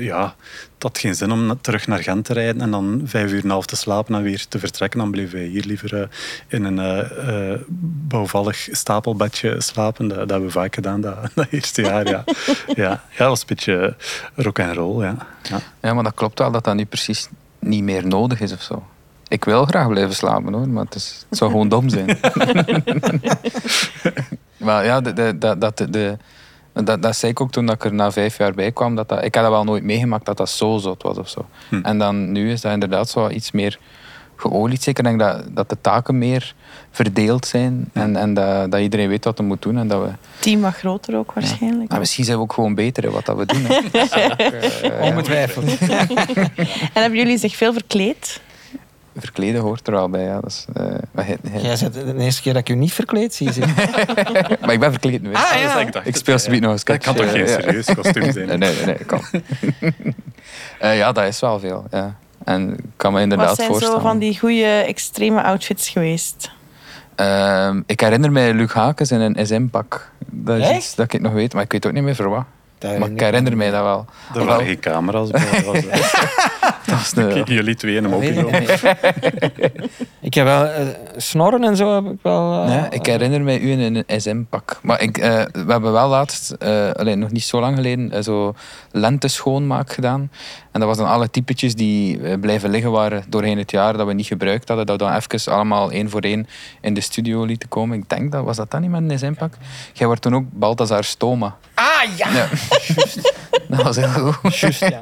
ja, had geen zin om na- terug naar Gent te rijden en dan vijf uur en een half te slapen en weer te vertrekken. Dan bleven wij hier liever eh, in een eh, eh, bouwvallig stapelbedje slapen. Dat, dat hebben we vaak gedaan dat, dat eerste jaar. Ja, ja, ja dat was een beetje rock and roll. Ja. Ja. Ja, maar dat klopt wel dat dat nu precies niet meer nodig is of zo. Ik wil graag blijven slapen hoor, maar het, is, het zou gewoon dom zijn. maar ja, de, de, dat, dat, de, dat, dat zei ik ook toen dat ik er na vijf jaar bij kwam. Dat dat, ik had dat wel nooit meegemaakt dat dat zo zot was of zo. Hm. En dan nu is dat inderdaad zo iets meer geolied. Zeker denk ik dat, dat de taken meer verdeeld zijn en, en dat, dat iedereen weet wat hij moet doen. En dat we, Team wat groter ook waarschijnlijk. maar misschien zijn we ook gewoon beter in wat dat we doen. Hè. Ook, Ongetwijfeld. En hebben jullie zich veel verkleed? Verkleden hoort er wel bij. Ja. Dat is, eh, maar, hij- hij- Jij zit de eerste keer dat ik je niet verkleed zie. maar ik ben verkleed nu. Ah, ja. ik dacht Ik het, speel ja. zometeen nog een Dat kan toch geen ja, ja. serieus kostuum zijn? Nee, nee, nee, kan. Eh, ja, dat is wel veel. Ja. En ik kan me inderdaad Wat zijn voorstellen. zo van die goede extreme outfits geweest? Ehm, ik herinner mij Luc Hakens in een SM-pak. Dat is Echt? iets dat ik nog weet, maar ik weet ook niet meer voor wat. Dat Maar ik herinner mij dat wel. Er waren geen camera's bij. Dat de- jullie twee in hem opgenomen. niet. Ik heb wel eh, snorren en zo heb ik wel. eh, Ja, ik herinner mij u in een SM-pak. Maar ik, eh, we hebben wel laatst, eh, alleen nog niet zo lang geleden, zo lente schoonmaak gedaan. En dat was dan alle typetjes die blijven liggen waren doorheen het jaar, dat we niet gebruikt hadden. Dat we dan even allemaal één voor één in de studio lieten komen. Ik denk dat, was dat dan niet met een SM-pak? Jij wordt toen ook Balthazar Stoma. Ah ja! Ja. dat was heel goed. Juist, ja.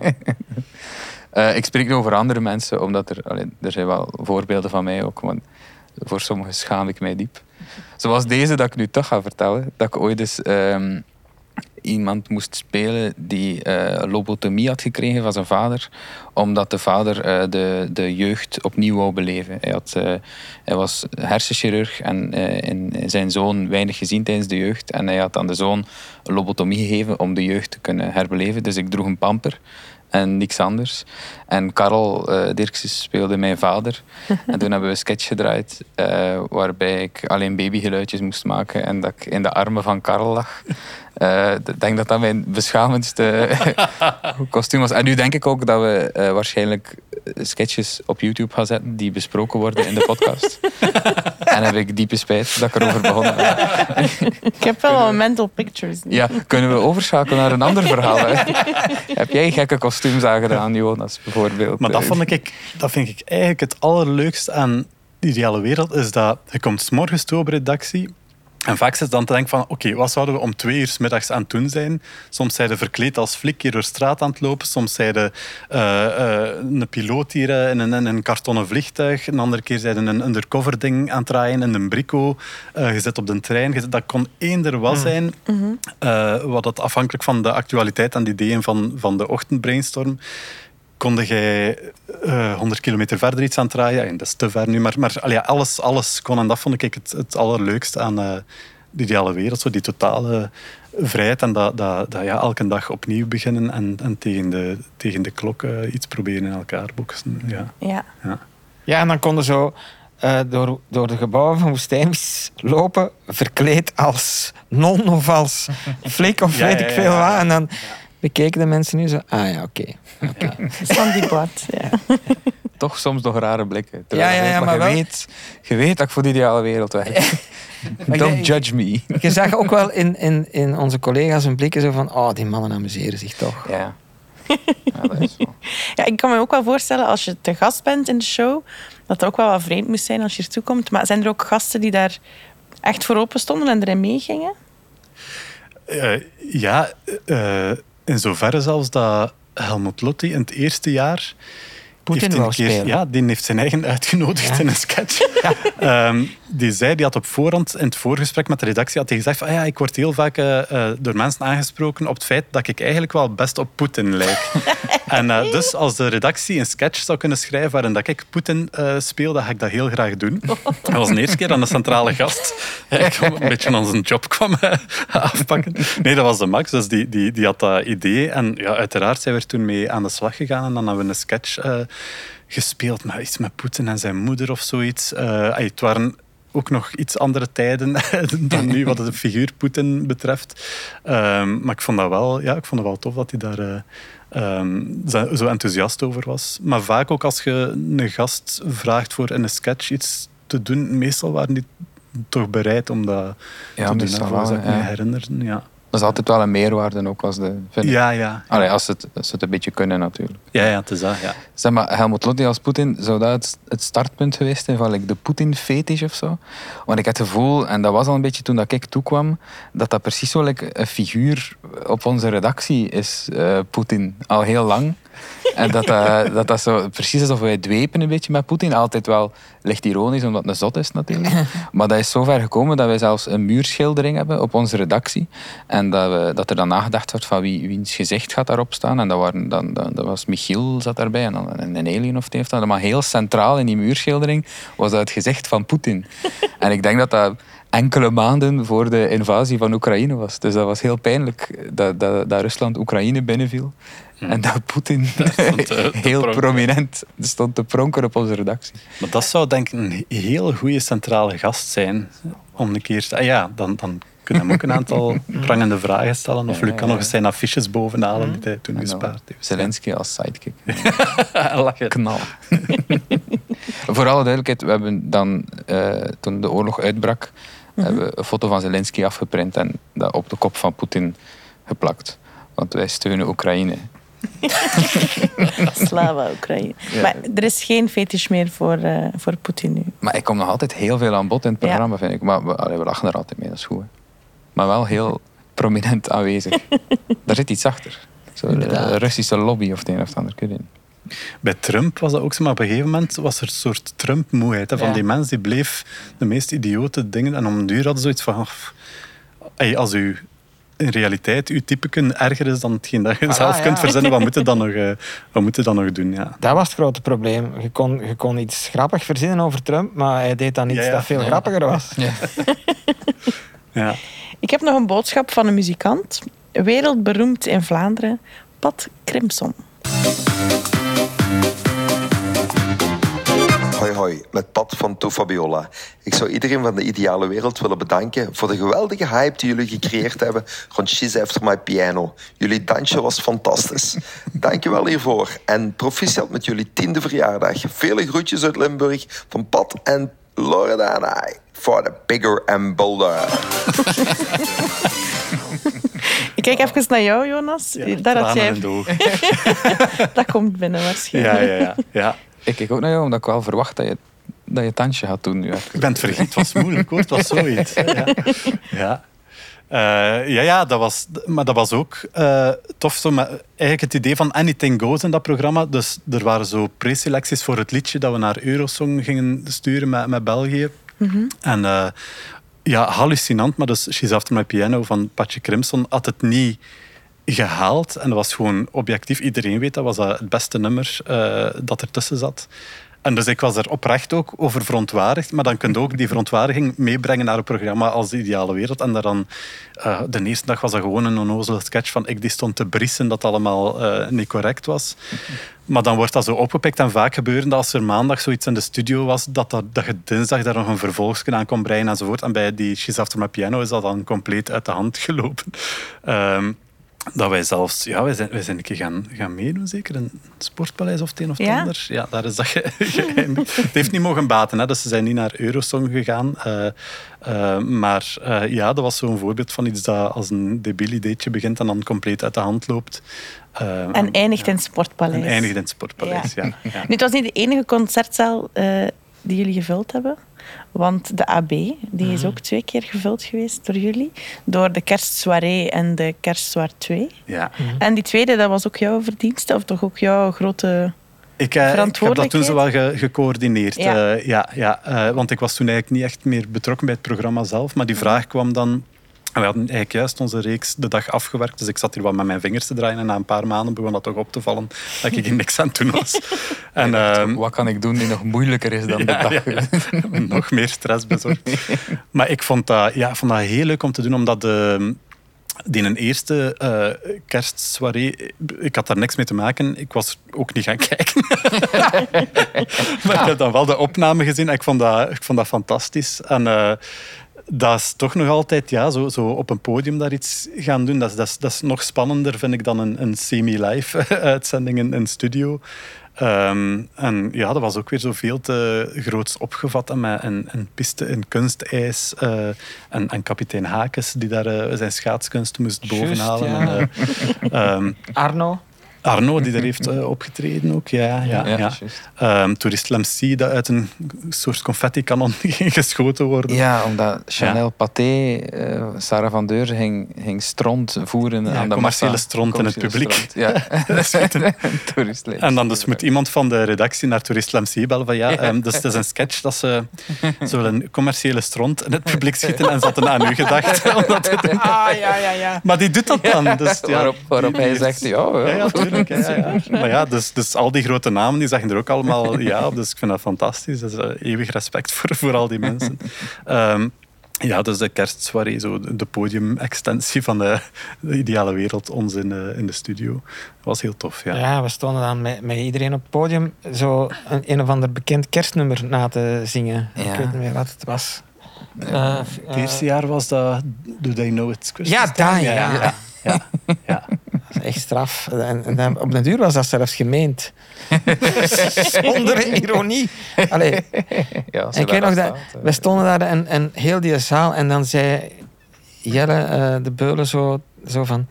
Eh, ik spreek nu over andere mensen, omdat er, er zijn wel voorbeelden van mij ook. Want voor sommigen schaam ik mij diep. Zoals deze dat ik nu toch ga vertellen. Dat ik ooit eens ehm, iemand moest spelen die eh, lobotomie had gekregen van zijn vader. Omdat de vader eh, de, de jeugd opnieuw wou beleven. Hij, had, hij was hersenchirurg en in zijn zoon weinig gezien tijdens de jeugd. En hij had aan de zoon lobotomie gegeven om de jeugd te kunnen herbeleven. Dus ik droeg een pamper en niks anders. En Karel Dirksen speelde mijn vader. en toen hebben we een sketch gedraaid eh, waarbij ik alleen babygeluidjes moest maken en dat ik in de armen van Karel lag. Eh, Ik denk dat dat mijn beschamendste kostuum was. En nu denk ik ook dat we eh, waarschijnlijk sketches op YouTube gaan zetten die besproken worden in de podcast. en heb ik diepe spijt dat ik erover begonnen ben. Ik heb wel al mental pictures. nu. Ja, kunnen we overschakelen naar een ander verhaal? Heb jij gekke kostuums aangedaan, Jonas, bijvoorbeeld? Maar dat, vond ik, dat vind ik eigenlijk het allerleukste aan de ideale wereld, is dat je komt 's morgens toe op redactie en vaak zit dan te denken van, oké, wat zouden we om twee uur 's middags aan het doen zijn? Soms zijn ze verkleed als flik hier door straat aan het lopen. Soms zijn ze eh, eh, een piloot hier eh, in een, in een kartonnen vliegtuig. Een andere keer zijn ze een undercover ding aan het draaien in een brico. Je zit op de trein. Zit- dat kon eender wat zijn. Eh, wat dat afhankelijk van de actualiteit en de ideeën van, van de ochtendbrainstorm konde jij eh 100 kilometer verder iets aan het draaien. En dat is te ver nu, maar, maar allee, alles, alles kon. En dat vond ik het, het allerleukste aan eh, de ideale wereld. Zo die totale vrijheid en dat, dat, dat ja, elke dag opnieuw beginnen en, en tegen, de, tegen de klok eh, iets proberen in elkaar boksen. Ja. Ja. Ja, en dan konden zo eh, door, door de gebouwen van Woestijnvis lopen, verkleed als non of als flik of Ja, weet ja, ik ja, veel ja. wat. En dan bekeken de mensen nu zo, ah ja, oké. Van die blad. Ja. Toch soms nog rare blikken. Ja, ja, ja, maar je, wel- weet, je weet dat ik voor de ideale wereld werk. Don't judge me. Je zag ook wel in, in, in onze collega's hun blikken zo van, oh, die mannen amuseren zich toch. Ja. ja, dat is zo. ja, ik kan me ook wel voorstellen als je te gast bent in de show, dat het ook wel wat vreemd moest zijn als je ertoe komt. Maar zijn er ook gasten die daar echt voor open stonden en erin meegingen? Eh, ja, eh, in zoverre zelfs dat Helmut Lotti in het eerste jaar Poetin spelen. Ja, die heeft zijn eigen uitgenodigd Ja. in een sketch. Ehm, die zei, die had op voorhand in het voorgesprek met de redactie had hij gezegd ah ja, ik word heel vaak eh, eh, door mensen aangesproken op het feit dat ik eigenlijk wel best op Poetin lijk. en eh, dus als de redactie een sketch zou kunnen schrijven waarin dat ik Poetin speel, dan ga ik dat heel graag doen. Dat was de eerste keer dat een centrale gast eigenlijk een beetje aan zijn job kwam afpakken. Nee, dat was de Max, dus die, die, die had dat idee. En ja, uiteraard zijn we er toen mee aan de slag gegaan en dan hebben we een sketch gespeeld met iets met Poetin en zijn moeder of zoiets. Eh, het waren ook nog iets andere tijden dan nu wat de figuur Poetin betreft. Ehm, maar ik vond dat wel, ja, ik vond het wel tof dat hij daar eh, ehm, zo enthousiast over was. Maar vaak ook als je een gast vraagt voor in een sketch iets te doen, meestal waren die toch bereid om dat Ja, te doen. dat ik me ja. herinner. Ja. Dat is altijd wel een meerwaarde ook als de vind ik. Ja, ja. Allee, als, ze het, als ze het een beetje kunnen natuurlijk. Ja, ja, het is dat, ja. Zeg maar, Helmut Lotti als Poetin, zou dat het, het startpunt geweest zijn van like, de Poetin-fetish of zo? Want ik had het gevoel, en dat was al een beetje toen dat ik toekwam, dat dat precies zo like, een figuur op onze redactie is, eh, Poetin, al heel lang. En dat dat, dat dat precies alsof wij dwepen een beetje met Poetin. Altijd wel licht ironisch, omdat het een zot is natuurlijk. Maar dat is zo ver gekomen dat wij zelfs een muurschildering hebben op onze redactie. En dat, we, dat er dan nagedacht wordt van wie, wiens gezicht gaat daarop staan. En dat, waren, dan, dan, dat was Michiel zat daarbij en dan een alien of heeft dat. Maar heel centraal in die muurschildering was dat het gezicht van Poetin. en ik denk dat dat enkele maanden voor de invasie van Oekraïne was. Dus dat was heel pijnlijk dat, dat Rusland Oekraïne binnenviel. En dat Poetin stond te- te heel prominent stond te pronken op onze redactie. Maar dat zou denk ik een heel goede centrale gast zijn. Om een keer... Ah ja, dan, dan kunnen we hem ook een aantal prangende vragen stellen. Of Ja, Luc kan ja, nog eens zijn affiches bovenhalen die hij toen gespaard heeft. Zelensky als sidekick. Lachen. Knal. Voor alle duidelijkheid, we hebben dan, eh, toen de oorlog uitbrak, hebben we een foto van Zelensky afgeprint en dat op de kop van Poetin geplakt. Want wij steunen Oekraïne. Slava Oekraïne. Ja. Maar er is geen fetish meer voor, eh, voor Poetin nu. Maar ik kom nog altijd heel veel aan bod in het Ja. programma, vind ik. Maar we, allee, we lachen er altijd mee, dat is goed. hè. Maar wel heel prominent aanwezig. Daar zit iets achter. Zo, de. Russische lobby of het een of het ander. Ik niet. Bij Trump was dat ook zo, maar op een gegeven moment was er een soort Trump-moeheid. Van Ja. die mens die bleef de meest idiote dingen. En om een duur hadden ze zoiets van... "Pff, ey, als u in realiteit uw type erger is dan hetgeen dat je Ah, zelf ja. kunt verzinnen, wat moet je dan nog, eh, wat moet je dan nog doen? Ja. Dat was het grote probleem. Je kon, je kon iets grappig verzinnen over Trump, maar hij deed dan iets Ja, ja. dat veel Ja. grappiger was. Ja. Ik heb nog een boodschap van een muzikant. Wereldberoemd in Vlaanderen, Pat Crimson. Met Pat van To Fabiola. Ik zou iedereen van de ideale wereld willen bedanken voor de geweldige hype die jullie gecreëerd hebben rond She's After My Piano. Jullie dansje was fantastisch. Dankjewel hiervoor en proficiat met jullie tiende verjaardag. Vele groetjes uit Limburg van Pat en Loredana. For the bigger and bolder. Ik kijk even naar jou, Jonas. Ja, Daar had jij... de. Dat komt binnen Ja, waarschijnlijk. ja, ja, ja. Ik kijk ook naar jou, omdat ik wel verwacht dat je, dat je het tandje gaat doen nu. Ik ben het vergeten, het was moeilijk hoor, het was zoiets. Ja, ja. Eh, ja, ja dat was, maar dat was ook eh, tof. Zo, met, eigenlijk het idee van Anything Goes in dat programma. Dus er waren zo preselecties voor het liedje dat we naar Eurosong gingen sturen met, met België. En eh, ja, hallucinant, maar dus She's After My Piano van Patje Crimson had het niet gehaald. En dat was gewoon objectief. Iedereen weet dat was dat het beste nummer eh, dat ertussen zat. Dus ik was er oprecht ook over verontwaardigd. Maar dan kun je ook die verontwaardiging meebrengen naar een programma als De Ideale Wereld. En daar dan, eh, de eerste dag was dat gewoon een onnozele sketch van ik die stond te briesen dat allemaal eh, niet correct was. Maar dan wordt dat zo opgepikt en vaak gebeurde dat als er maandag zoiets in de studio was, dat, dat, dat je dinsdag daar nog een vervolgsken aan kon breien enzovoort. En bij die She's After My Piano is dat dan compleet uit de hand gelopen. Ehm, dat wij zelfs, ja, wij zijn, wij zijn een keer gaan, gaan meedoen, zeker het Sportpaleis of het een of het Ja? ander. Ja, daar is dat ge- geëindigd. Het heeft niet mogen baten, hè, dus ze zijn niet naar Eurosong gegaan. Eh, eh, maar eh, ja, dat was zo'n voorbeeld van iets dat als een debiel ideetje begint en dan compleet uit de hand loopt. En eindigt in het en Sportpaleis. eindigt in het Sportpaleis, ja. ja. Nu, het was niet de enige concertzaal die jullie gevuld hebben. Want de AB die is ook twee keer gevuld geweest door jullie. Door de kerstsoirée en de kerstsoir 2. Ja. En die tweede, dat was ook jouw verdienste? Of toch ook jouw grote... Ik, eh, ik heb dat toen zo wel ge- gecoördineerd. Ja. Eh, ja, ja, eh, want ik was toen eigenlijk niet echt meer betrokken bij het programma zelf. Maar die vraag kwam dan... We hadden eigenlijk juist onze reeks de dag afgewerkt. Dus ik zat hier wat met mijn vingers te draaien. En na een paar maanden begon dat toch op te vallen dat ik hier niks aan het doen was. En, ehm, Wat kan ik doen die nog moeilijker is dan de dag? ja. Nog meer stress bezorgd. maar ik vond, dat, ja, vond dat heel leuk om te doen, omdat de, die een eerste eh kerstsoirée, ik had daar niks mee te maken. Ik was ook niet gaan kijken. maar ik heb dan wel de opname gezien en ik vond dat, ik vond dat fantastisch. En eh, dat is toch nog altijd ja, zo, zo op een podium daar iets gaan doen. Dat is, dat is, dat is nog spannender, vind ik, dan een, een semi-live uitzending in een studio. Ehm, en ja, dat was ook weer zo veel te groots opgevat. En met een, een piste in kunstijs. eh, en, en kapitein Hakes, die daar eh, zijn schaatskunst moest bovenhalen. ja. En, eh, ehm, Arno. Arno, die daar heeft eh, opgetreden ook. Ja, ja, ja. Ehm, Toerist Lemcy, dat uit een soort confetti-kanon ging geschoten worden. Ja, omdat Chanel Pathé, eh, Sarah van Deurzen, ging, ging stront voeren Ja, aan de commerciële massa. stront in het publiek. stront, Ja, een. En dan dus moet iemand van de redactie naar Toerist Lemcy bellen van ja, ehm, dus het is een sketch dat ze zo een commerciële stront in het publiek schieten en ze hadden aan u gedacht om dat te doen. Ah, ja, ja, ja. Maar die doet dat dan. Dus, ja, waarop waarop die- hij zegt, ja, ja. Ja. Maar ja, dus, dus al die grote namen die zeggen er ook allemaal ja op. Dus ik vind dat fantastisch. Dus, eh, eeuwig respect voor, voor al die mensen. Ehm, ja, dus de kerstsoirée, zo de podium-extensie van de, de ideale wereld, ons in, de- in de studio. Dat was heel tof, ja. Ja, we stonden dan met, met iedereen op het podium zo een, een of ander bekend kerstnummer na te zingen. Ja. Ik weet niet meer wat het was. Eh, Het eerste jaar was dat Do They Know It's Christmas Ja, daar, ja. ja, ja, ja. Dat is echt straf. En, en dan, op den duur was dat zelfs gemeend. Zonder ironie. Allee, Ja, en ik weet nog dat we stonden daar en, en heel die zaal en dan zei Jelle eh, de Beulen zo, zo van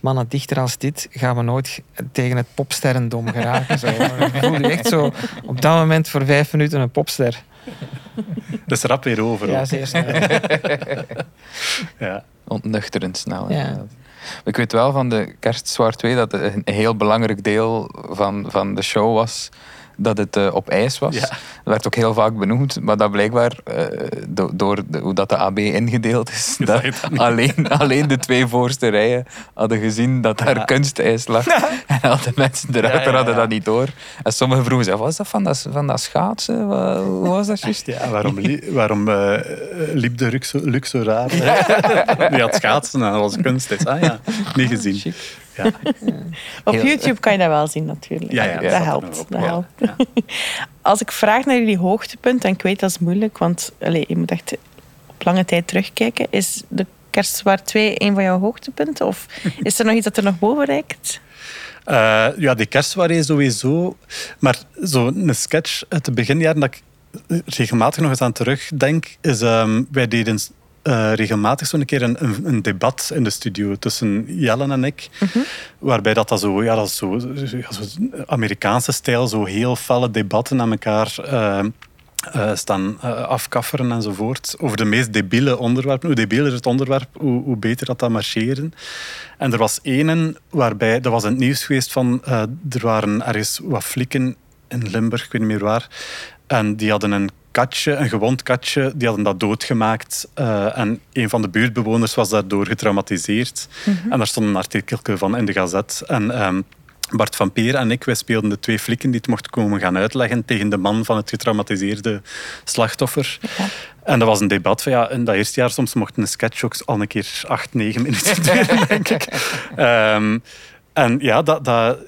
mannen dichter als dit gaan we nooit tegen het popsterrendom geraken. Zo. Ik voelde echt zo op dat moment voor vijf minuten een popster. Dus rap weer over. Ja, zeer snel. Ja. Ontnuchterend snel. Ja. Ik weet wel van de Kerstzwaar 2 dat het een heel belangrijk deel van, van de show was dat het eh, op ijs was. Ja. Dat werd ook heel vaak benoemd, maar dat blijkbaar do- door de- hoe dat de AB ingedeeld is, dat alleen, alleen de twee voorste rijen hadden gezien dat daar Ja. kunstijs lag. En al de mensen eruit hadden dat niet door. En sommigen vroegen zich, was dat van dat, van dat schaatsen? Wat- Hoe was dat juist? Ja, waarom, li- waarom eh, liep de zo raar? Die had schaatsen en dat was kunst. Ah ja, niet gezien. Chic. Ja. Op YouTube kan je dat wel zien, natuurlijk. Ja, ja, dat helpt. op. Dat helpt. Als ik vraag naar jullie hoogtepunt, en ik weet dat is moeilijk, want allez, je moet echt op lange tijd terugkijken, is de Kerstzwaar 2 een van jouw hoogtepunten? Of is er nog iets dat er nog boven reikt? Eh, ja, die kerstsoirée sowieso. Maar zo'n sketch uit de beginjaren dat ik regelmatig nog eens aan terugdenk, is ehm, wij deden eh, regelmatig zo'n keer een, een, een debat in de studio tussen Jellen en ik. Waarbij dat, dat zo, ja, dat zo, Amerikaanse stijl, zo heel felle debatten aan elkaar ehm, eh, staan afkafferen enzovoort. Over de meest debiele onderwerpen. Hoe debieler het onderwerp, hoe, hoe beter dat dat marcheren. En er was één waarbij, dat was in het nieuws geweest van, er waren ergens wat flikken in Limburg, ik weet niet meer waar. En die hadden een katje, een gewond katje, die hadden dat doodgemaakt. Eh, en een van de buurtbewoners was daardoor getraumatiseerd. En daar stond een artikel van in de Gazet. En ehm, Bart van Peer en ik, wij speelden de twee flikken die het mochten komen gaan uitleggen tegen de man van het getraumatiseerde slachtoffer. En dat was een debat van ja, in dat eerste jaar soms mocht een sketch ook al een keer acht, negen minuten duren, denk ik. Ehm, en ja, dat, dat,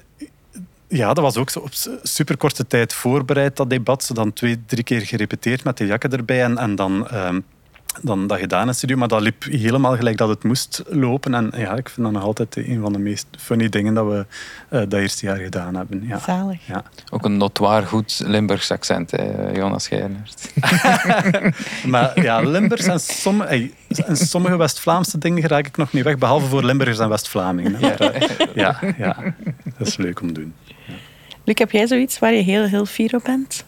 ja, dat was ook zo op superkorte tijd voorbereid, dat debat. Zo dan twee, drie keer gerepeteerd met de jakken erbij en, en dan, ehm, dan dat gedaan in studio. Maar dat liep helemaal gelijk dat het moest lopen. En ja, ik vind dat nog altijd een van de meest funny dingen dat we eh, dat eerste jaar gedaan hebben. Ja. Zalig. Ja. Ook een notoir goed Limburgs accent, hè, Jonas Schijnert. Maar ja, Limburgs en, somm ey, en sommige West-Vlaamse dingen raak ik nog niet weg, behalve voor Limburgers en West-Vlamingen. eh, Ja, ja, dat is leuk om te doen. Luc, heb jij zoiets waar je heel, heel fier op bent?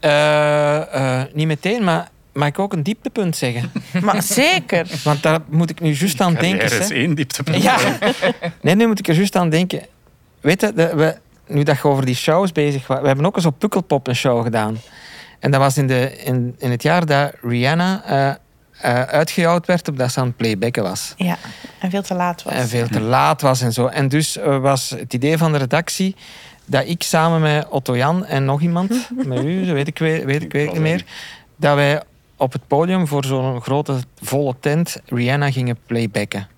Eh, eh, niet meteen, maar mag ik ook een dieptepunt zeggen? Maar zeker. Want daar moet ik nu juist aan denken. Er is hè. één dieptepunt. Ja. Nee, nu moet ik er juist aan denken. Weet je, de- we, nu dat je over die shows bezig was... We hebben ook eens op Pukkelpop een show gedaan. En dat was in, de, in, in het jaar dat Rihanna eh eh, uitgejouwd werd... op dat ze aan het playbacken was. Ja, en veel te laat was. En veel te laat was en zo. En dus eh, was het idee van de redactie... dat ik samen met Otto Jan en nog iemand... met u, zo weet ik, weet, weet ik, weet ik niet meer... dat wij op het podium voor zo'n grote volle tent Rihanna gingen playbacken.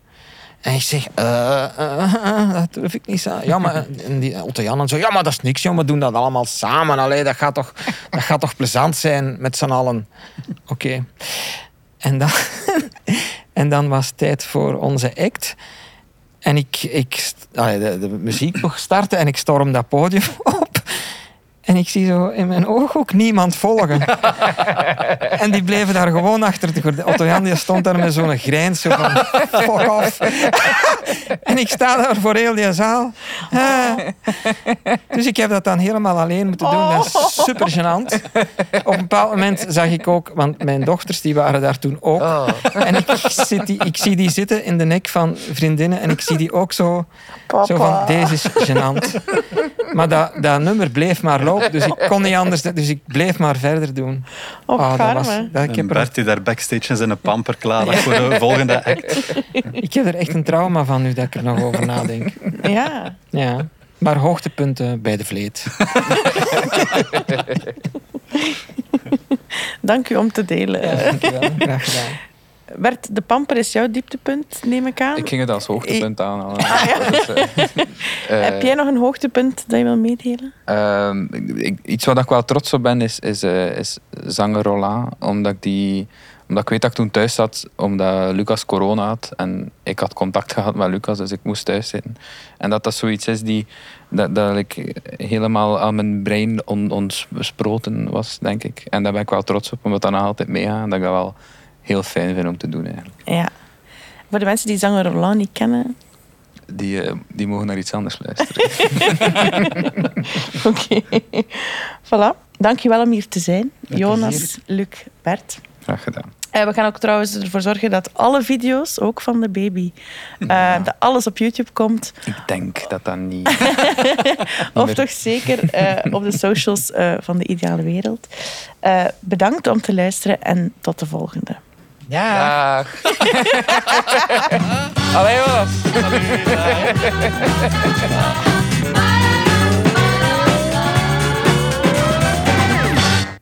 En ik zeg, eh, dat durf ik niet. Zo. Ja, maar en die Otto Jan en zo, ja, maar dat is niks, joh, we doen dat allemaal samen. Allee, dat, gaat toch, dat gaat toch plezant zijn met z'n allen. Oké. En, dan, en dan was het tijd voor onze act. En ik, ik de, de muziek mocht starten en ik storm dat podium op. En ik zie zo in mijn ooghoek niemand volgen. en die bleven daar gewoon achter de gordijn. Otto Jan die stond daar met zo'n grijns, zo van fuck off. en ik sta daar voor heel die zaal. Dus ik heb dat dan helemaal alleen moeten doen. Dat is super gênant. Op een bepaald moment zag ik ook, want mijn dochters die waren daar toen ook. En ik, zit die, ik zie die zitten in de nek van vriendinnen en ik zie die ook zo, zo van, deze is gênant. Maar dat, dat nummer bleef maar dus ik kon niet anders. Dus ik bleef maar verder doen. Ah, dat was, dat, ik, En heb er, Bert die daar backstage in zijn pamper klaar voor de volgende act. ik heb er echt een trauma van nu dat ik er nog over nadenk. Ja. Ja. Maar hoogtepunten bij de vleet. Dank u om te delen. Ja, dankjewel. Graag gedaan. Bert, de pamper is jouw dieptepunt, neem ik aan. Ik ging het als hoogtepunt aanhalen. Ah, Dus, eh, eh, Heb jij nog een hoogtepunt dat je wil meedelen? Ehm, ik- iets waar ik wel trots op ben, is, is, eh, is zanger Roland. Omdat ik, die, omdat ik weet dat ik toen thuis zat, omdat Lucas corona had. En ik had contact gehad met Lucas, dus ik moest thuis zitten. En dat dat zoiets is die, dat, dat ik helemaal aan mijn brein on, ontsproten was, denk ik. En daar ben ik wel trots op, omdat dat nog altijd meegaat. En dat ik dat wel heel fijn vind om te doen, eigenlijk. Ja. Voor de mensen die zanger Roland niet kennen. Die, eh, die mogen naar iets anders luisteren. Oké. Voilà. Dank je wel om hier te zijn. Met Jonas, plezier. Luc, Bert. Graag gedaan. Eh, we gaan ook trouwens ervoor zorgen dat alle video's, ook van de baby, eh, dat alles op YouTube komt. Ik denk dat dat niet... Of toch zeker op de socials van de Ideale Wereld. Bedankt om te luisteren en tot de volgende. Ja. Dag. Allee, Jonas.